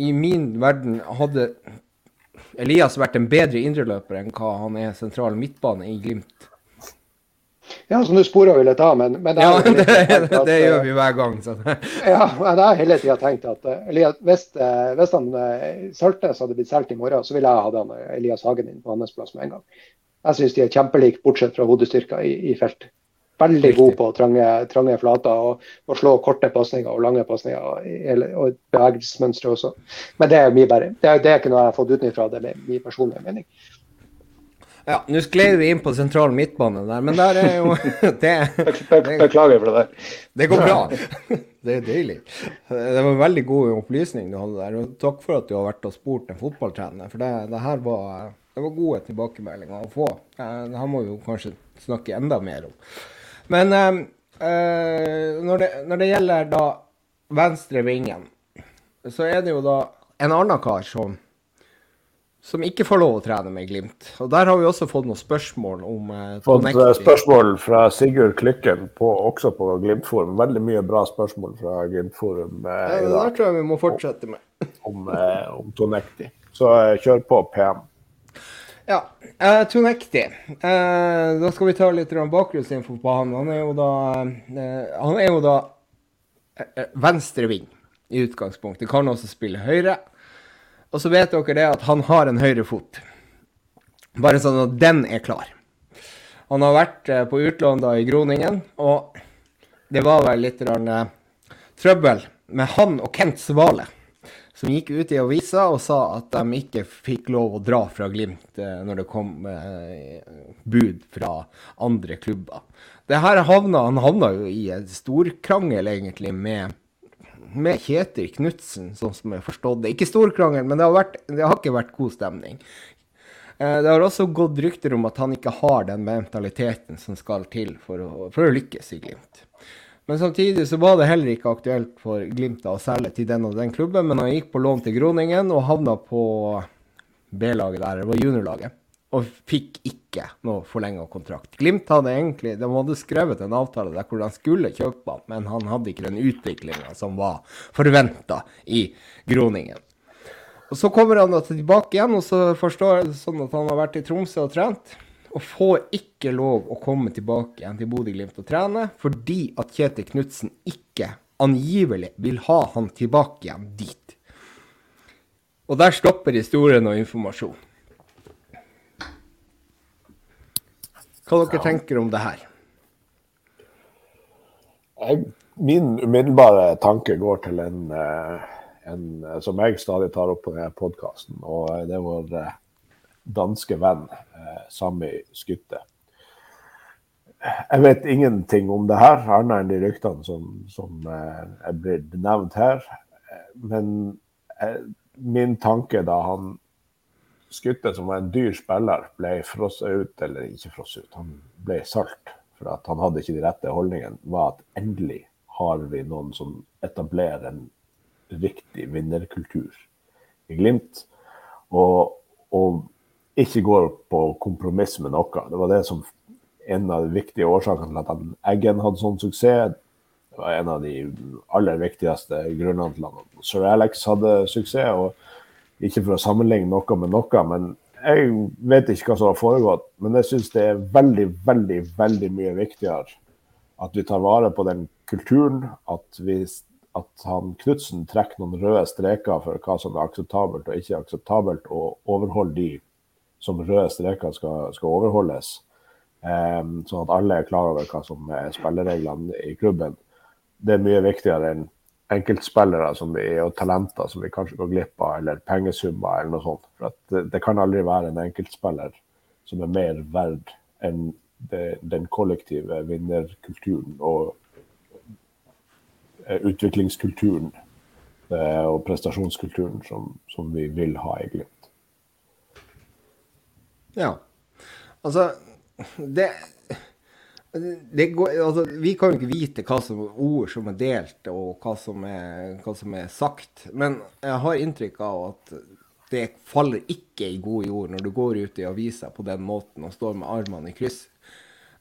i min verden hadde Elias vært en bedre indreløper enn hva han er sentral midtbane i Glimt? Ja, så nå sporer vi litt av, men, men Ja, det, at, det, gjør vi hver gang. Så. ja, men jeg har hele tida tenkt at hvis, eh, hvis han eh, Saltnes hadde blitt solgt i morgen, så ville jeg hatt han, eh, Elias Hagen inn på hans plass med en gang. Jeg syns de er kjempelike, bortsett fra hodestyrka i, i felt. Veldig god på trange, trange flater og, og, slå korte pasninger og lange pasninger. Og bevegelsesmønstre også. Men det er mye bare. Det er, det er ikke noe jeg har fått utenfra, det er min personlige mening. Ja, nå sklei vi inn på sentral midtbane der, men der er jo det, Beklager for det der. Det går bra. Det er deilig. Det var en veldig god opplysning du hadde der. og Takk for at du har vært og spurt en fotballtrener. For det, det her var, det var gode tilbakemeldinger å få. Det her må vi jo kanskje snakke enda mer om. Men eh, når, det, når, det, gjelder da venstre vingen, så er det jo da en annen kar som som ikke får lov å trene med Glimt. Og Der har vi også fått noen spørsmål om eh, Fått eh, spørsmål fra Sigurd Klykken, på, også på Glimt-forum. Veldig mye bra spørsmål fra Glimt-forum eh, ja, i dag. Tror jeg vi må fortsette med. om, eh, om Tonekti. Så eh, kjør på PM. Ja, eh, Tonekti. Eh, da skal vi ta litt bakgrunnsinfo på han. Han er jo da, han er jo da venstreving i utgangspunktet. Kan også spille høyre. Og så vet dere det at han har en høyre fot. Bare sånn at den er klar. Han har vært eh, på utlån da i Groningen, og det var vel litt uh, trøbbel med han og Kent Svale, som gikk ut i avisa og sa at de ikke fikk lov å dra fra Glimt uh, når det kom bud fra andre klubber. Det her havna, Han havna jo i en storkrangel egentlig med med Kjetil Knutsen, sånn som jeg har forstått det. Ikke stor krangel, men det har, vært, det har ikke vært god stemning. Eh, det har også gått rykter om at han ikke har den mentaliteten som skal til for å, for å lykkes i Glimt. Men samtidig så var det heller ikke aktuelt for Glimt å selge til den og den klubben, men han gikk på lån til Groningen og havna på B-laget der, det var juniorlaget og fikk ikke noe forlenga kontrakt. Glimt hadde egentlig de hadde skrevet en avtale der hvor han skulle kjøpe han, men han hadde ikke den utviklinga som var forventa i Groningen. Og Så kommer han tilbake igjen, og så forstår jeg sånn at han har vært i Tromsø og trent. Og får ikke lov å komme tilbake igjen til Bodø-Glimt og trene, fordi at Kjetil Knutsen ikke angivelig vil ha han tilbake igjen dit. Og der stopper historien og informasjon. Hva dere tenker om det her? Min umiddelbare tanke går til en, eh, en, som jeg stadig tar opp på denne podkasten, og det er vår eh, danske venn eh, Sami Skytte. Jeg vet ingenting om det her, annet enn de ryktene som, som er blitt nevnt her. Men min tanke da han Skutte, som var en dyr spiller, ble frosset ut, eller ikke frosset ut, han ble salt for at han hadde ikke de rette holdningene, var at endelig har vi noen som etablerer en riktig vinnerkultur i Glimt. Og, og ikke går på kompromiss med noe. Det var det som en av de viktige årsakene til at Eggen hadde sånn suksess. Det var en av de aller viktigste grunnene til at Sir Alex hadde suksess. og ikke for å sammenligne noe med noe, men jeg vet ikke hva som har foregått, men jeg syns det er veldig, veldig, veldig mye viktigere at vi tar vare på den kulturen. At, vi, at han Knutsen trekker noen røde streker for hva som er akseptabelt og ikke akseptabelt, og overholder de som røde streker skal, skal overholdes. Um, sånn at alle er klar over hva som er spillereglene i klubben. Det er mye viktigere enn enkeltspillere som vi, og talenter som vi kanskje går glipp av, eller pengesummer eller noe sånt. For det, det, kan aldri være en enkeltspiller som er mer verd enn det, den kollektive vinnerkulturen og eh, utviklingskulturen eh, og prestasjonskulturen som, som vi vil ha i Glimt. Ja. Altså, det Går, altså, vi kan jo ikke vite hva som er ord som er delt, og hva som er, hva som er, sagt. Men jeg har inntrykk av at det faller ikke i god jord når du går ut i avisa på den måten og står med armene i kryss.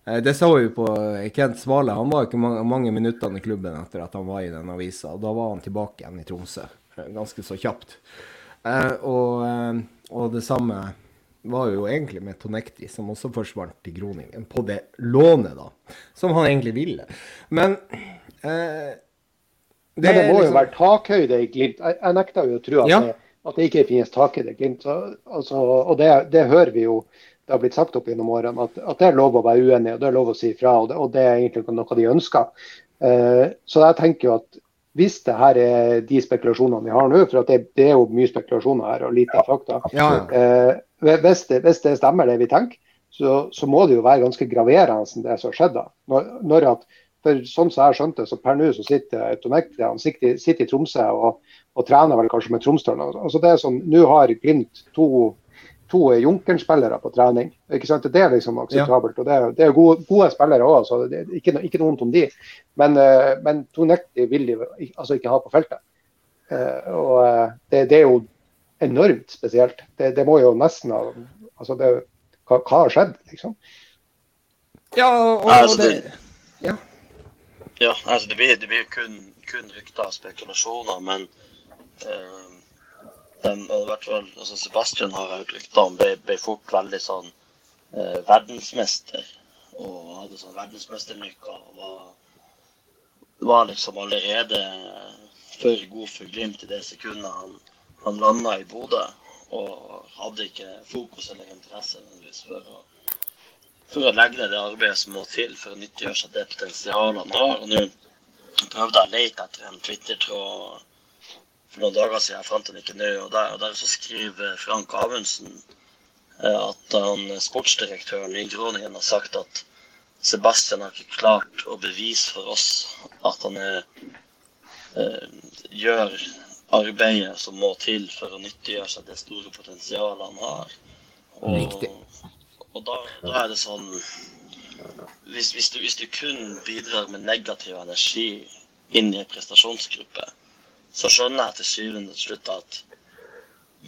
Eh, det så vi på Kent Svale. Han var ikke mange, mange minuttene i klubben etter at han var i den avisa. Da var han tilbake igjen i Tromsø, ganske så kjapt. Eh, og, eh, og det samme var jo egentlig med Tonekti, som også forsvant til Groningen, på det lånet, da. Som han egentlig ville. Men eh, det, Men det må liksom... jo være takhøyde i Glimt. Jeg, jeg nekter jo å tro at, ja. det, at det ikke finnes takhøyde i Glimt. Så, altså, og det, det, hører vi jo det har blitt sagt opp gjennom årene, at, at, det er lov å være uenig og det er lov å si fra. Og og det er egentlig noe de ønsker. Eh, så jeg tenker jo at hvis det her er de spekulasjonene vi har nå, for det, det, er jo mye spekulasjoner her og lite fakta. Ja. Eh, hvis, det, hvis, det, stemmer det vi tenker, så, så, må det jo være ganske graverende det som har skjedd. da. Når, når at, for sånn som jeg skjønte, så per nå så sitter Tonekti han sitter, sitter, i Tromsø og, og, trener vel kanskje med Tromsdalen. Altså det er sånn, Nå har Glimt to to Junkeren-spillere på trening. Ikke sant? Det er liksom akseptabelt. Ja. og Det er, det er gode, gode, spillere òg, så det er ikke, ikke noe vondt om de. Men, uh, men Tonekti vil de altså ikke ha på feltet. Uh, og uh, det, det, er jo enormt spesielt. Det, det må jo nesten ha altså det, hva, hva, har skjedd, liksom? Ja, og, og altså, det, ja. ja. altså det blir, det blir kun, kun rykter og spekulasjoner, men uh, de, i hvert fall, altså Sebastian har hørt rykter om, ble, ble, fort veldig sånn eh, verdensmester. Og hadde sånn verdensmesternykker. Og var, var liksom allerede for god for Glimt i det sekundet han, han landa i Bodø. Og hadde ikke fokus eller interesse for å, for å legge ned det arbeidet som må til for å nyttiggjøre seg det potensialet han har. Og nå prøvde jeg å lete etter en Twitter-tråd for noen dager siden. Jeg fant den ikke nå. Og der, og der så skriver Frank Amundsen eh, at han, sportsdirektøren i Groningen har sagt at Sebastian har ikke klart å bevise for oss at han er, eh, gjør arbeidet som må til for å nyttiggjøre seg det store potensialet han har. Og, og da, da, er det sånn hvis, hvis, du, hvis, du, kun bidrar med negativ energi inn i en prestasjonsgruppe, så skjønner jeg til syvende og slutt at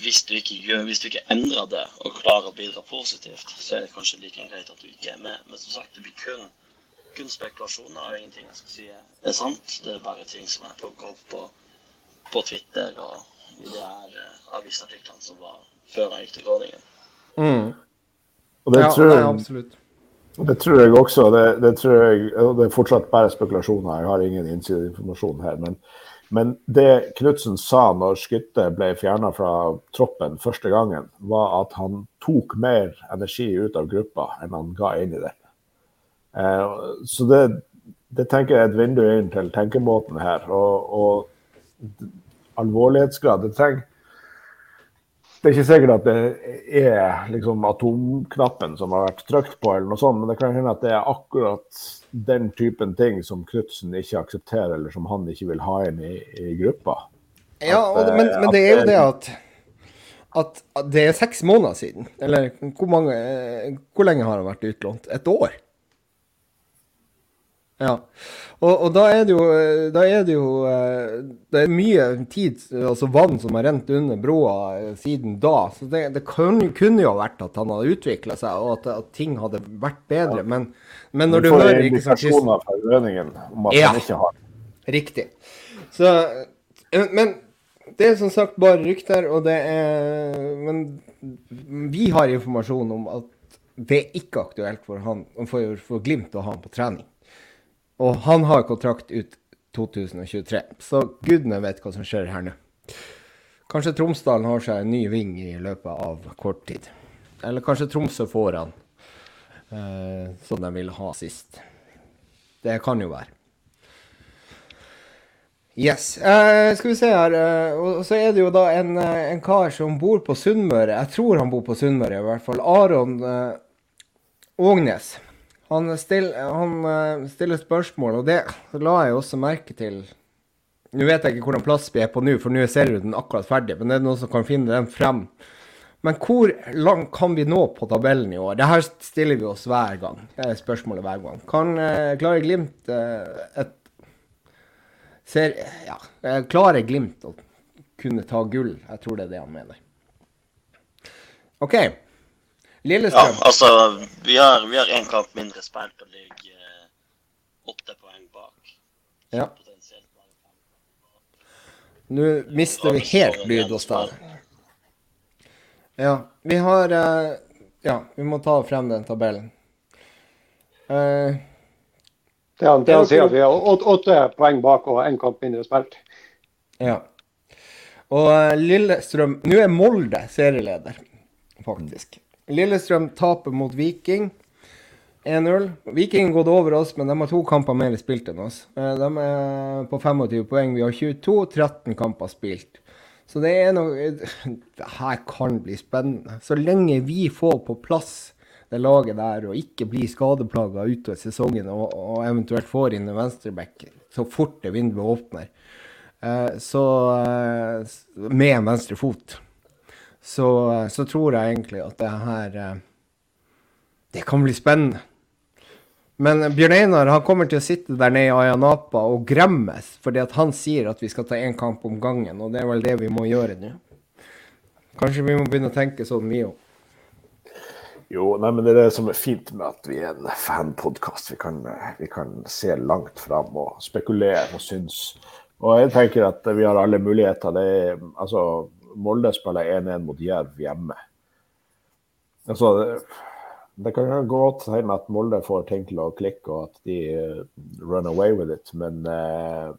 hvis du ikke gjør, hvis du ikke endrer det og klarer å bidra positivt, så er det kanskje like greit at du ikke er med. Men som sagt, det blir kun, kun spekulasjoner og ingenting jeg skal si er sant. Det er bare ting som jeg plukker opp på, på, Twitter og i de her uh, avisartiklene som var før jeg gikk til Groningen. Mm. Og det, ja, tror jeg, absolutt. Det tror jeg også. Det, det, tror jeg, det er fortsatt bare spekulasjoner. Jeg har ingen innsideinformasjon her. men men det Knutsen sa når Skytte ble fjerna fra troppen første gangen, var at han tok mer energi ut av gruppa enn han ga inn i det. Eh, så det, det, tenker jeg er et vindu inn til tenkemåten her. Og, og alvorlighetsgrad det trenger det er ikke sikkert at det er liksom atomknappen som har vært trykt på, eller noe sånt, men det kan hende at det er akkurat den typen ting som Knutsen ikke aksepterer, eller som han ikke vil ha inn i, i gruppa. Ja, det, men, men, det er jo det at, at, det er seks måneder siden. Eller hvor, mange, hvor lenge har han vært utlånt? Et år? Ja. Og, og, da er det jo, da er det, jo det er mye tid, altså vann som har rent under broa eh, siden da. Så det, det kunne, kunne jo vært at han hadde utvikla seg, og at, at, ting hadde vært bedre. Men, men når du, hører får indikasjoner fra Rønningen om at ja, han ikke har Riktig. Så, eh, men det er som sagt bare rykter, og det er Men vi har informasjon om at det er ikke aktuelt for, han, for, for Glimt å ha han på trening. Og han har kontrakt ut 2023, så gudene vet hva som skjer her nå. Kanskje Tromsdalen har seg en ny ving i løpet av kort tid. Eller kanskje Tromsø får han eh, som de ville ha sist. Det kan jo være. Yes. Uh, skal vi se her. Uh, og så er det jo da en, uh, en kar som bor på Sunnmøre. Jeg tror han bor på Sunnmøre, i hvert fall. Aron Ågnes. Han, still, han stiller spørsmål, og det la jeg også merke til. Nå vet jeg ikke hvordan plass vi er på nå, for nå er serien akkurat ferdig. Men det er noen som kan finne den frem. Men hvor langt kan vi nå på tabellen i år? Det her stiller vi oss hver gang. Det er spørsmålet hver gang. Kan klare Glimt et ser Ja, klare Glimt å kunne ta gull. Jeg tror det er det han mener. OK. Lillestrøm. Ja, altså, vi har, vi har en kamp mindre spilt og ligger eh, åtte poeng bak. Ja. Nå mister vi helt lyd hos deg. Ja, vi har uh, Ja, vi må ta frem den tabellen. Uh, det han, det han sier, at vi har åtte poeng bak og én kamp mindre spilt. Ja. Og uh, Lillestrøm Nå er Molde serieleder, faktisk. Lillestrøm taper mot Viking 1-0. Viking gått over oss, men de har to kamper mer spilt enn oss. De er på 25 poeng. Vi har 22, 13 kamper spilt. Så det er noe Det her kan bli spennende. Så lenge vi får på plass det laget der og ikke blir skadeplaga utover sesongen og, og, eventuelt får inn en venstreback så fort det vinduet åpner, eh, så eh, med en venstre fot, så, så, tror jeg egentlig at det her eh, Det kan bli spennende. Men Bjørn Einar han kommer til å sitte der nede i Ayanapa og gremmes fordi at han sier at vi skal ta én kamp om gangen, og det er vel det vi må gjøre nå. Kanskje vi må begynne å tenke sånn, vi òg. Jo, nei, men det er det som er fint med at vi er en fanpodkast. Vi, vi, kan se langt fram og spekulere og synes. Og jeg tenker at vi har alle muligheter. Det er, altså, Molde spiller 1-1 mot Jerv hjemme. Altså, det kan godt hende at Molde får ting til å klikke og at de uh, run away with it, men, uh,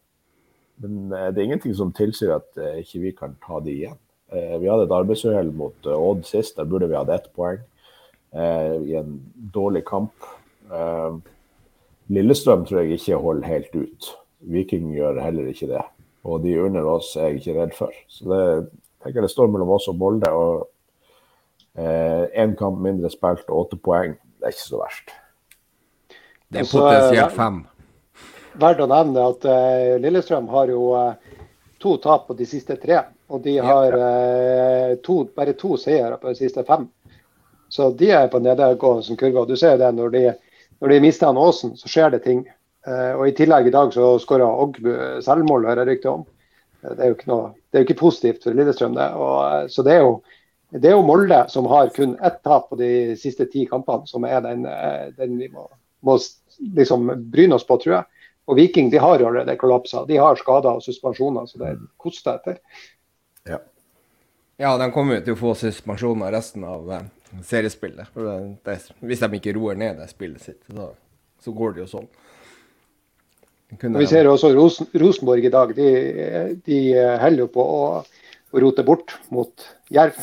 men uh, det er ingenting som tilsier at ikke vi kan ta de igjen. vi hadde et arbeidsuhell mot Odd sist, der burde vi hatt ett poeng eh, i en dårlig kamp. Eh, Lillestrøm tror jeg ikke holder helt ut. Viking gjør heller ikke det. Og de under oss er jeg ikke redd for. Så det, jeg tenker det står mellom oss og Molde. og Én eh, kamp mindre spilt og åtte poeng, det er ikke så verst. Det er potensielt fem. Verdt å nevne at uh, Lillestrøm har jo uh, to tap på de siste tre. Og de har uh, to, bare to seire på de siste fem. Så de er på nedadgående kurve. Du ser det når de, når de mister han Aasen, så skjer det ting. Eh, og I tillegg i dag så skåra Ogbu selvmål, hører jeg rykte om. Eh, det er jo ikke, noe, det er jo ikke positivt for Lillestrøm, det. Og, eh, så det er, jo, det er jo Molde som har kun ett tap på de siste ti kampene, som er den, den vi må, må liksom bryne oss på, tror jeg. Og Viking de har allerede kollapsa. De har skader og suspensjoner, så det koster etter. Ja. ja, de kommer til å få suspensjoner resten av seriespillet. Det, hvis de ikke roer ned det spillet sitt, så, så går det jo sånn. Vi ser også Rosen, Rosenborg i dag. De, de holder jo på å, å, rote bort mot Jerv.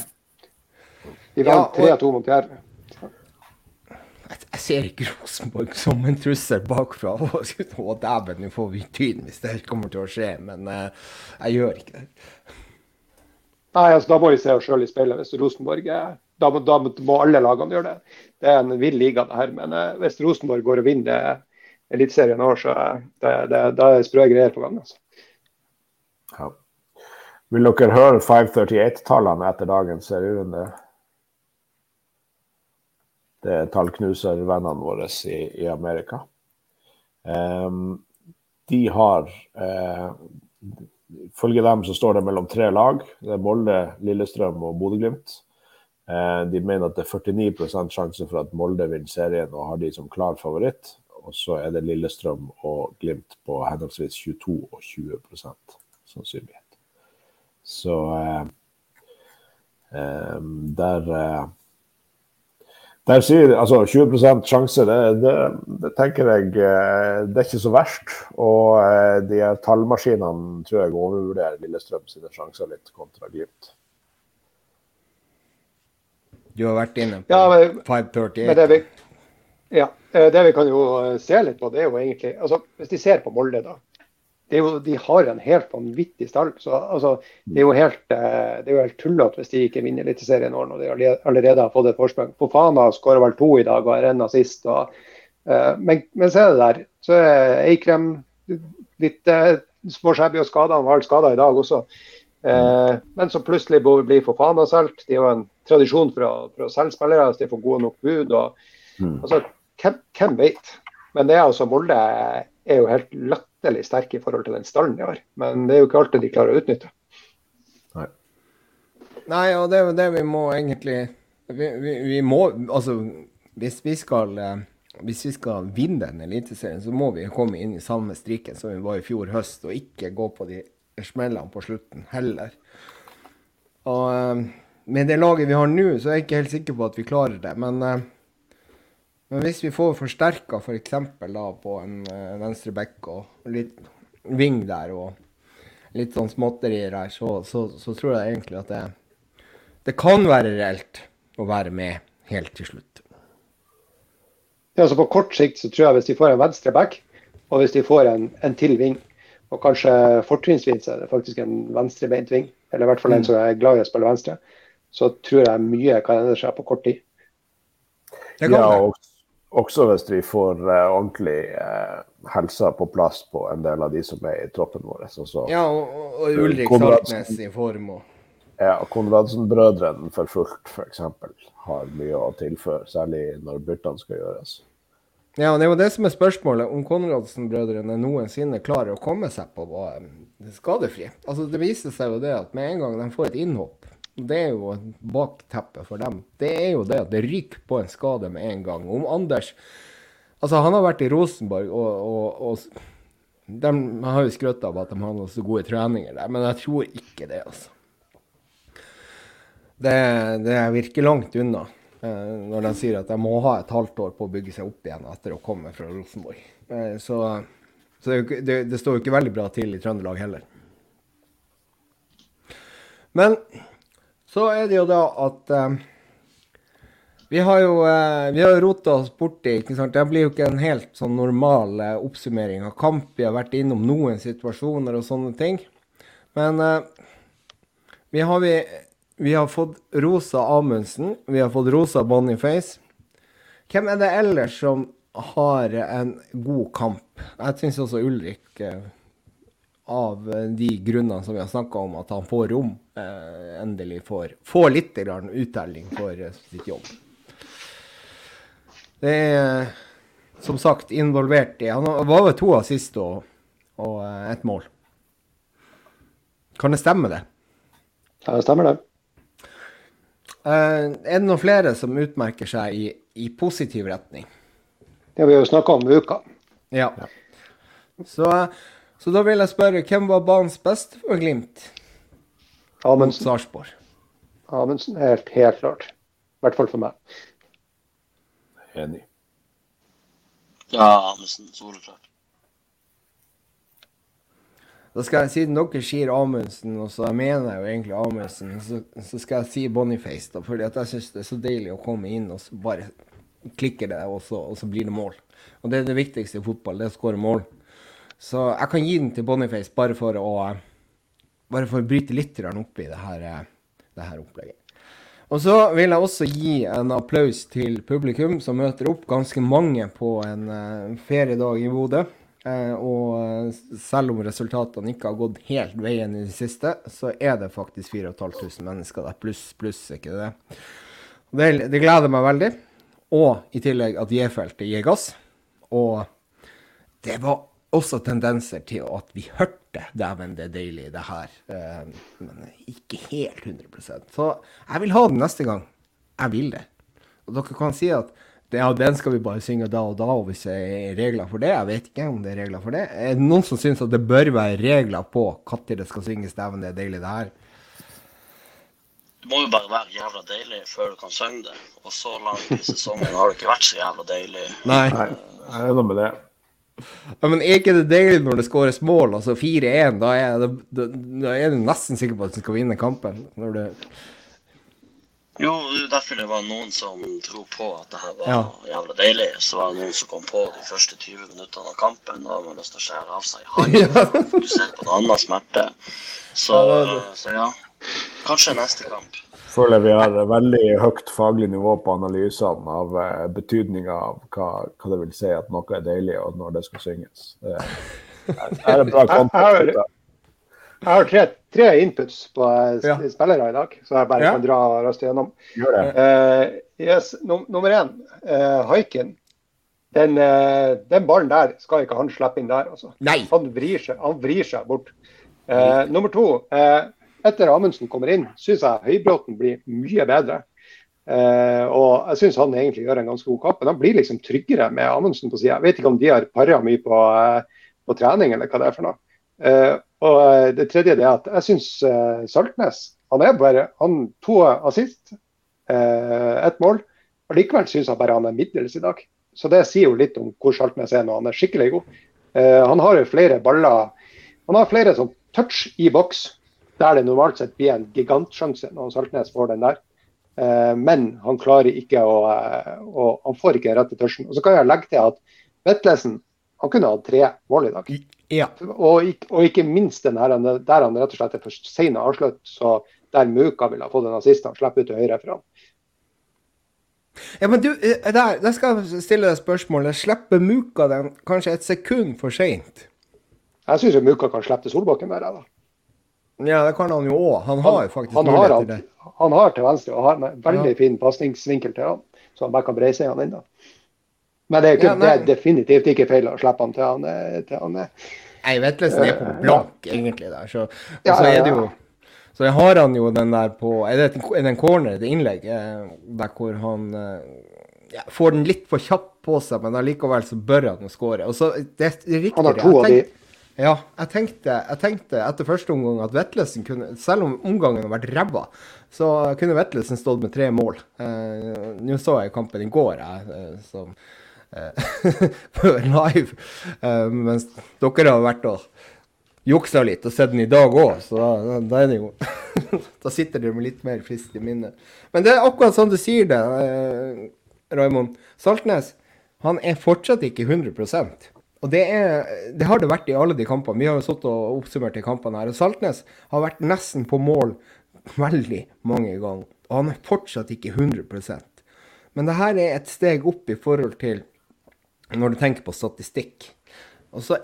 De vant ja, 3-2 mot Jerv. Jeg ser ikke Rosenborg som en trussel bakfra. Å, dæven, nå får vi tyn hvis det kommer til å skje. Men uh, jeg gjør ikke det. Nei, altså, Da må vi se oss sjøl i speilet hvis Rosenborg er da, da, må alle lagene gjøre det. Det er en vill liga, det her. Men eh, hvis Rosenborg går og vinner Eliteserien i år, så det, det, det er sprø greier på gang. Altså. Ja. Vil dere høre 538-tallene etter dagens serierunde? Det er tallknuservennene våre i, i Amerika. Um, de har uh, dem så står det mellom tre lag. Det er Molde, Lillestrøm og Bodø-Glimt. Uh, de mener at det er 49% sjanse for at Molde vinner serien og har de som klar favoritt. Og så er det Lillestrøm og Glimt på henholdsvis 22 og 20 sannsynlighet. Så eh, eh, der eh, der sier altså 20 sjanse, det, det, det, tenker jeg eh, det er ikke så verst. Og eh, de tallmaskinene tror jeg overvurderer Lillestrøm sine sjanser litt kontra Glimt. Du har vært inne på ja, 538. Det vi, ja, eh, det vi kan jo se litt på, det er jo egentlig altså Hvis de ser på Molde, da jo, de har en helt vanvittig stall. Så, altså, det er jo helt, eh, det helt tullete hvis de ikke vinner Eliteserien nå når de allerede har fått et forsprang. Fofana skårer vel to i dag og er en assist. Og, eh, men, men så er det der. Så er Eikrem litt eh, småshabby og skada. Han var skada i dag også. Eh, men så plutselig blir Fofana solgt. De har en tradisjon for å, for å selge spillere hvis de får gode nok bud. Og, mm. altså, hvem, hvem vet? Men det er altså Molde er jo helt lett latterlig sterke i forhold til den stallen de har. Men det er jo ikke alltid de klarer å utnytte. Nei, Nei og det er jo det vi må egentlig Vi, vi, vi må Altså, hvis vi skal eh, hvis vi skal vinne den eliteserien, så må vi komme inn i samme striken som vi var i fjor høst, og ikke gå på de smellene på slutten heller. Og eh, med det laget vi har nå, så er jeg ikke helt sikker på at vi klarer det. Men eh, men hvis vi får forsterka f.eks. For på en uh, venstre back og litt ving der og litt sånn småtterier her, så, så, så, tror jeg egentlig at det, det kan være reelt å være med helt til slutt. Ja, så På kort sikt så tror jeg hvis de får en venstre back, og hvis de får en, en til ving, og kanskje fortrinnsvis er det faktisk en venstrebeint ving, eller i hvert fall en mm. som er glad i å spille venstre, så tror jeg mye kan endre seg på kort tid. Det kan ja, og også hvis vi får uh, ordentlig uh, helsa på plass på en del av de som er i troppen vår. Så, ja, og, og Ulrik Saltnes i form. Og... Ja, Konradsen-brødrene for fullt f.eks. har mye å tilføre, særlig når byttene skal gjøres. Ja, og det er jo det som er spørsmålet, om Konradsen-brødrene noensinne klarer å komme seg på skadefri. Altså, Det viser seg jo det at med en gang de får et innhopp det er jo bakteppet for dem. Det er jo det at det ryker på en skade med en gang. Om Anders Altså, han har vært i Rosenborg, og, og, og de har jo skrøtt av at de har noen så gode treninger der, men jeg tror ikke det, altså. Det, det virker langt unna eh, når de sier at de må ha et halvt år på å bygge seg opp igjen etter å komme fra Rosenborg. Eh, så, så det, det, det står jo ikke veldig bra til i Trøndelag heller. Men så er det jo da at uh, vi har jo har rota oss borti ikke sant? Det blir jo ikke en helt sånn normal uh, oppsummering av kamp. Vi har vært innom noen situasjoner og sånne ting. Men vi, har, vi, vi, har fått Rosa Amundsen. Vi har fått Rosa Boniface. Hvem er det ellers som har en god kamp? Jeg syns også Ulrik av eh, de grunnene som vi har snakka om, at han får rom, eh, endelig får, får litt uttelling for eh, sitt jobb. Det er som sagt involvert i Han var ved to assist og, og ett mål. Kan det stemme, det? Ja, det stemmer, det. er det noen flere som utmerker seg i, i positiv retning? Det har jo snakka om uka. Ja. Så så da vil jeg spørre, hvem var banens beste for Glimt? Amundsen. Sarpsborg. Amundsen, helt, helt klart. I hvert fall for meg. Enig. Ja, Amundsen. Soleklart. Da skal jeg, Siden dere sier Amundsen, og så mener jeg jo egentlig Amundsen, så, så skal jeg si Boniface. da, fordi jeg syns det er så deilig å komme inn og så bare klikker det, og så, og så blir det mål. Og det er det viktigste i fotball, det er å skåre mål. Så jeg kan gi den til Boniface bare for å, bare for å bryte litt opp i det her, det her opplegget. Og så vil jeg også gi en applaus til publikum som møter opp. Ganske mange på en uh, feriedag i Bodø. Uh, og selv om resultatene ikke har gått helt veien i det siste, så er det faktisk 4500 mennesker der. Pluss, pluss, ikke det? det? Det gleder meg veldig. Og i tillegg at J-feltet gir gass. Og det var også tendenser til at vi hørte Dæven, det er deilig, det her. Uh, men ikke helt 100% Så jeg vil ha den neste gang. Jeg vil det. Og dere kan si at ja, den skal vi bare synge da og da, og hvis det er regler for det. Jeg vet ikke om det er regler for det. Er det noen som syns at det bør være regler på når det skal synges 'Dæven, det er deilig', det her? det må jo bare være jævla deilig før du kan synge det. Og så langt i sesongen har det ikke vært så jævla deilig. Nei. Nei, jeg er enig med det. Ja, men er ikke det deilig når det skåres mål, altså 4-1? Da, da, da er du nesten sikker på at du skal vinne kampen. Når du Jo, er derfor det var noen som dro på at det her var Ja. jævla deilig. Så var det noen som kom på de første 20 minuttene av kampen. Da hadde man lyst til å skjære av seg handen Du ser på en annen smerte. Så, Ja, så ja. Kanskje neste kamp. Føler vi har veldig høyt faglig nivå på analysene av eh, betydninga av hva, hva det vil si at noe er deilig, og når det skal synges. Det er, en bra Jeg- jeg har- kontekst. Jeg har tre, tre inputs på eh, Ja. spillere i dag, så jeg bare Ja. kan dra raskt gjennom. Gjør det. Eh, yes, num nummer én, uh, Haiken. Den, uh, den ballen der skal ikke han slippe inn der, altså. Nei! Han vrir seg, han vrir seg bort. Eh, nummer to, eh, etter Amundsen kommer inn, syns jeg Høybråten blir mye bedre. Uh, og jeg syns han egentlig gjør en ganske god kamp. Men han blir liksom tryggere med Amundsen på sida. Jeg vet ikke om de har para mye på, uh, på trening, eller hva det er for noe. Uh, og det tredje er at jeg syns Saltnes han er bare han To assist, ett mål. og Likevel syns jeg bare han er middels i dag. Så det sier jo litt om hvor Saltnes er når han er skikkelig god. Han har jo flere baller Han har flere sånn touch i boks, der det normalt sett blir en gigantsjanse når Saltnes får den der. Eh, men han klarer ikke å, eh, å Han får ikke rette touchen. Og så kan jeg legge til at Vetlesen han kunne hatt tre mål i dag. Ja. Og, og ikke minst den her, der han rett og slett er for sein å avslutte. Så der Muka ville ha fått en assist, han slipper ut til høyre for han. ja, men du, eh, der, der skal jeg stille deg spørsmålet. Slipper Muka den kanskje et sekund for seint? Jeg syns Muka kan slippe til Solbakken der. jeg, Da. Ja, det kan han jo òg. Han har jo faktisk han mulighet han, til det. han har til venstre og har en veldig Ja. fin pasningsvinkel til han, så han bare kan breie seg han inn. da. Men det er, ikke, Ja, det er definitivt ikke feil å slippe han til han, er- til han er Nei, Vetlesen er på blank, egentlig, der. Så, og Ja, så er det jo Så jeg har han jo den der på Er det, en- er en corner, et innlegg, eh, der hvor han eh, ja, får den litt for kjapt på seg, men allikevel så bør han skåre. Og så, det er riktig. Han har to av de. Ja, jeg tenkte, jeg tenkte etter første omgang at Vetlesen kunne Selv om omgangen har vært ræva, så kunne Vetlesen stått med tre mål. Eh, Nå så jeg kampen i går, jeg, eh, som eh, live, eh, mens dere har vært og juksa litt og sett den i dag òg, så da, da er det jo Da sitter dere med litt mer friskt i minnet. Men det er akkurat sånn du sier det, eh, Raymond. Saltnes han er fortsatt ikke 100 og det, er, det har det vært i alle de kampene. Vi har jo sittet og oppsummert de kampene her. Og Saltnes har vært nesten på mål veldig mange ganger. Og han er fortsatt ikke 100% Men det her er et steg opp i forhold til når du tenker på statistikk. Og så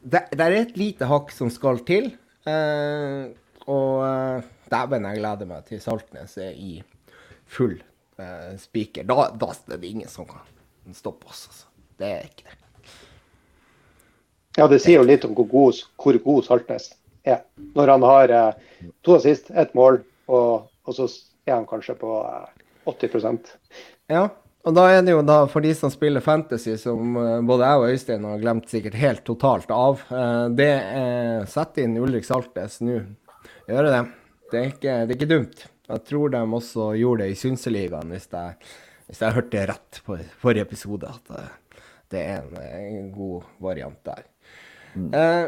det, det er et lite hakk som skal til. Eh, og eh, dæven, jeg gleder meg til Saltnes er i full eh, spiker. Da, da er det ingen som kan stoppe oss, altså. Det er ikke det. Ja, det sier jo litt om hvor god, hvor god Saltnes er. Når han har eh, to assist, ett mål, og, og så er han kanskje på eh, 80% Ja, og da er det jo da for de som spiller Fantasy, som eh, både jeg og Øystein har glemt sikkert helt totalt av, eh, det er sette inn Ulrik Saltnes nå. Gjøre det. Det er, ikke, det er ikke dumt. Jeg tror de også gjorde det i Synseligaen, hvis jeg, hvis jeg hørte rett på forrige episode. At eh, det er en, en god variant der. Eh,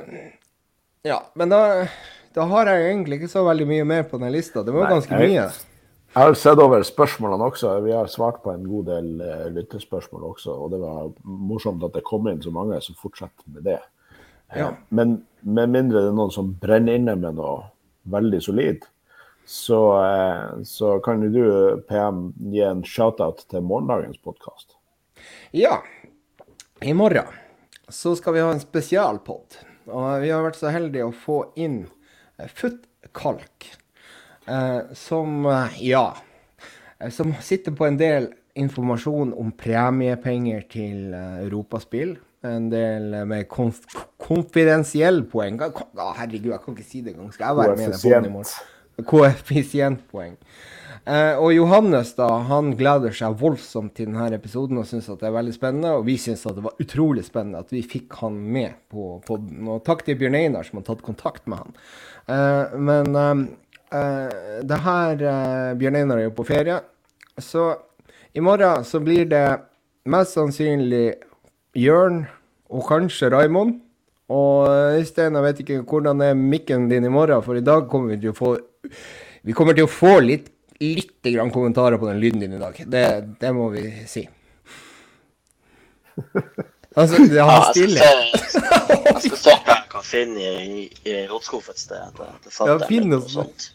ja, men da, da har jeg egentlig ikke så veldig mye mer på den lista. Det var Nei, ganske jeg- mye. Jeg har sett over spørsmålene også. Vi har svart på en god del uh, lyttespørsmål også. Og det var morsomt at det kom inn så mange som fortsetter med det. Eh, Ja. Men med mindre det er noen som brenner inne med noe veldig solid, så, eh, så kan jo du, PM, gi en shout-out til morgendagens podkast. Ja, i morgen så skal vi ha en spesialpod. Og vi har vært så heldige å få inn eh, Futtkalk, eh, som eh, ja, eh, som sitter på en del informasjon om premiepenger til Europaspill. En del med konf konfidensielle poeng. Herregud, jeg kan ikke si det engang. Skal jeg være med i den poden i morgen? Koeffisientpoeng. Eh, og Johannes da, han gleder seg voldsomt til denne episoden og syns det er veldig spennende. Og vi syns det var utrolig spennende at vi fikk han med på poden. Og takk til Bjørn Einar som har tatt kontakt med han. Eh, men eh, Uh, det her uh, Bjørn Einar er jo på ferie. Så i morgen så blir det mest sannsynlig Jørn og kanskje Raimond. Og Øystein, jeg vet ikke hvordan er mikken din i morgen, for i dag kommer vi til å få Vi kommer til å få litt, litt grann kommentarer på den lyden din i dag. Det, det må vi si. Altså, det har stille. Jeg skal se hva jeg kan finne i, i rotskuff et sted. Det, ja, finn noe sånt.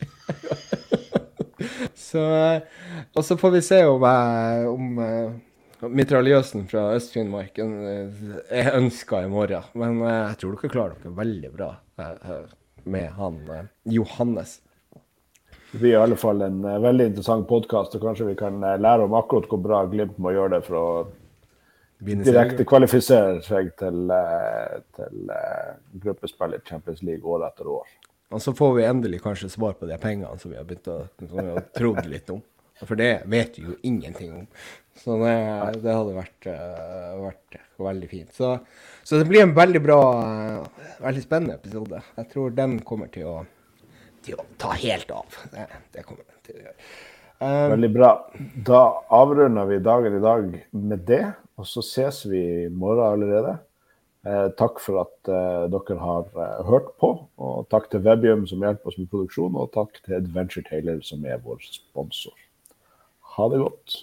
så, og så får vi se om, jeg, om uh, mitraljøsen fra Øst-Finnmark er ønska i morgen. Men uh, jeg tror dere klarer dere veldig bra med han Johannes. Det blir i alle fall en veldig interessant podkast, og kanskje vi kan lære om akkurat hvor bra Glimt må gjøre det for å direkte kvalifisere seg til, eh, til gruppespill i Champions League år etter år. Og så får vi endelig kanskje svar på de pengene som vi har begynt å, trodd litt om. For det vet vi jo ingenting om. Så det, det hadde vært, vært, veldig fint. Så, så, det blir en veldig bra, veldig spennende episode. Jeg tror den kommer til å, til å ta helt av. Det, kommer den til å gjøre. Um, Veldig bra. Da avrunder vi dagen i dag med det. Og så ses vi i morgen allerede. Eh, takk for at eh, dere har eh, hørt på. Og takk til Webium som hjelper oss med produksjon, og takk til Adventure Taylor som er vår sponsor. Ha det godt.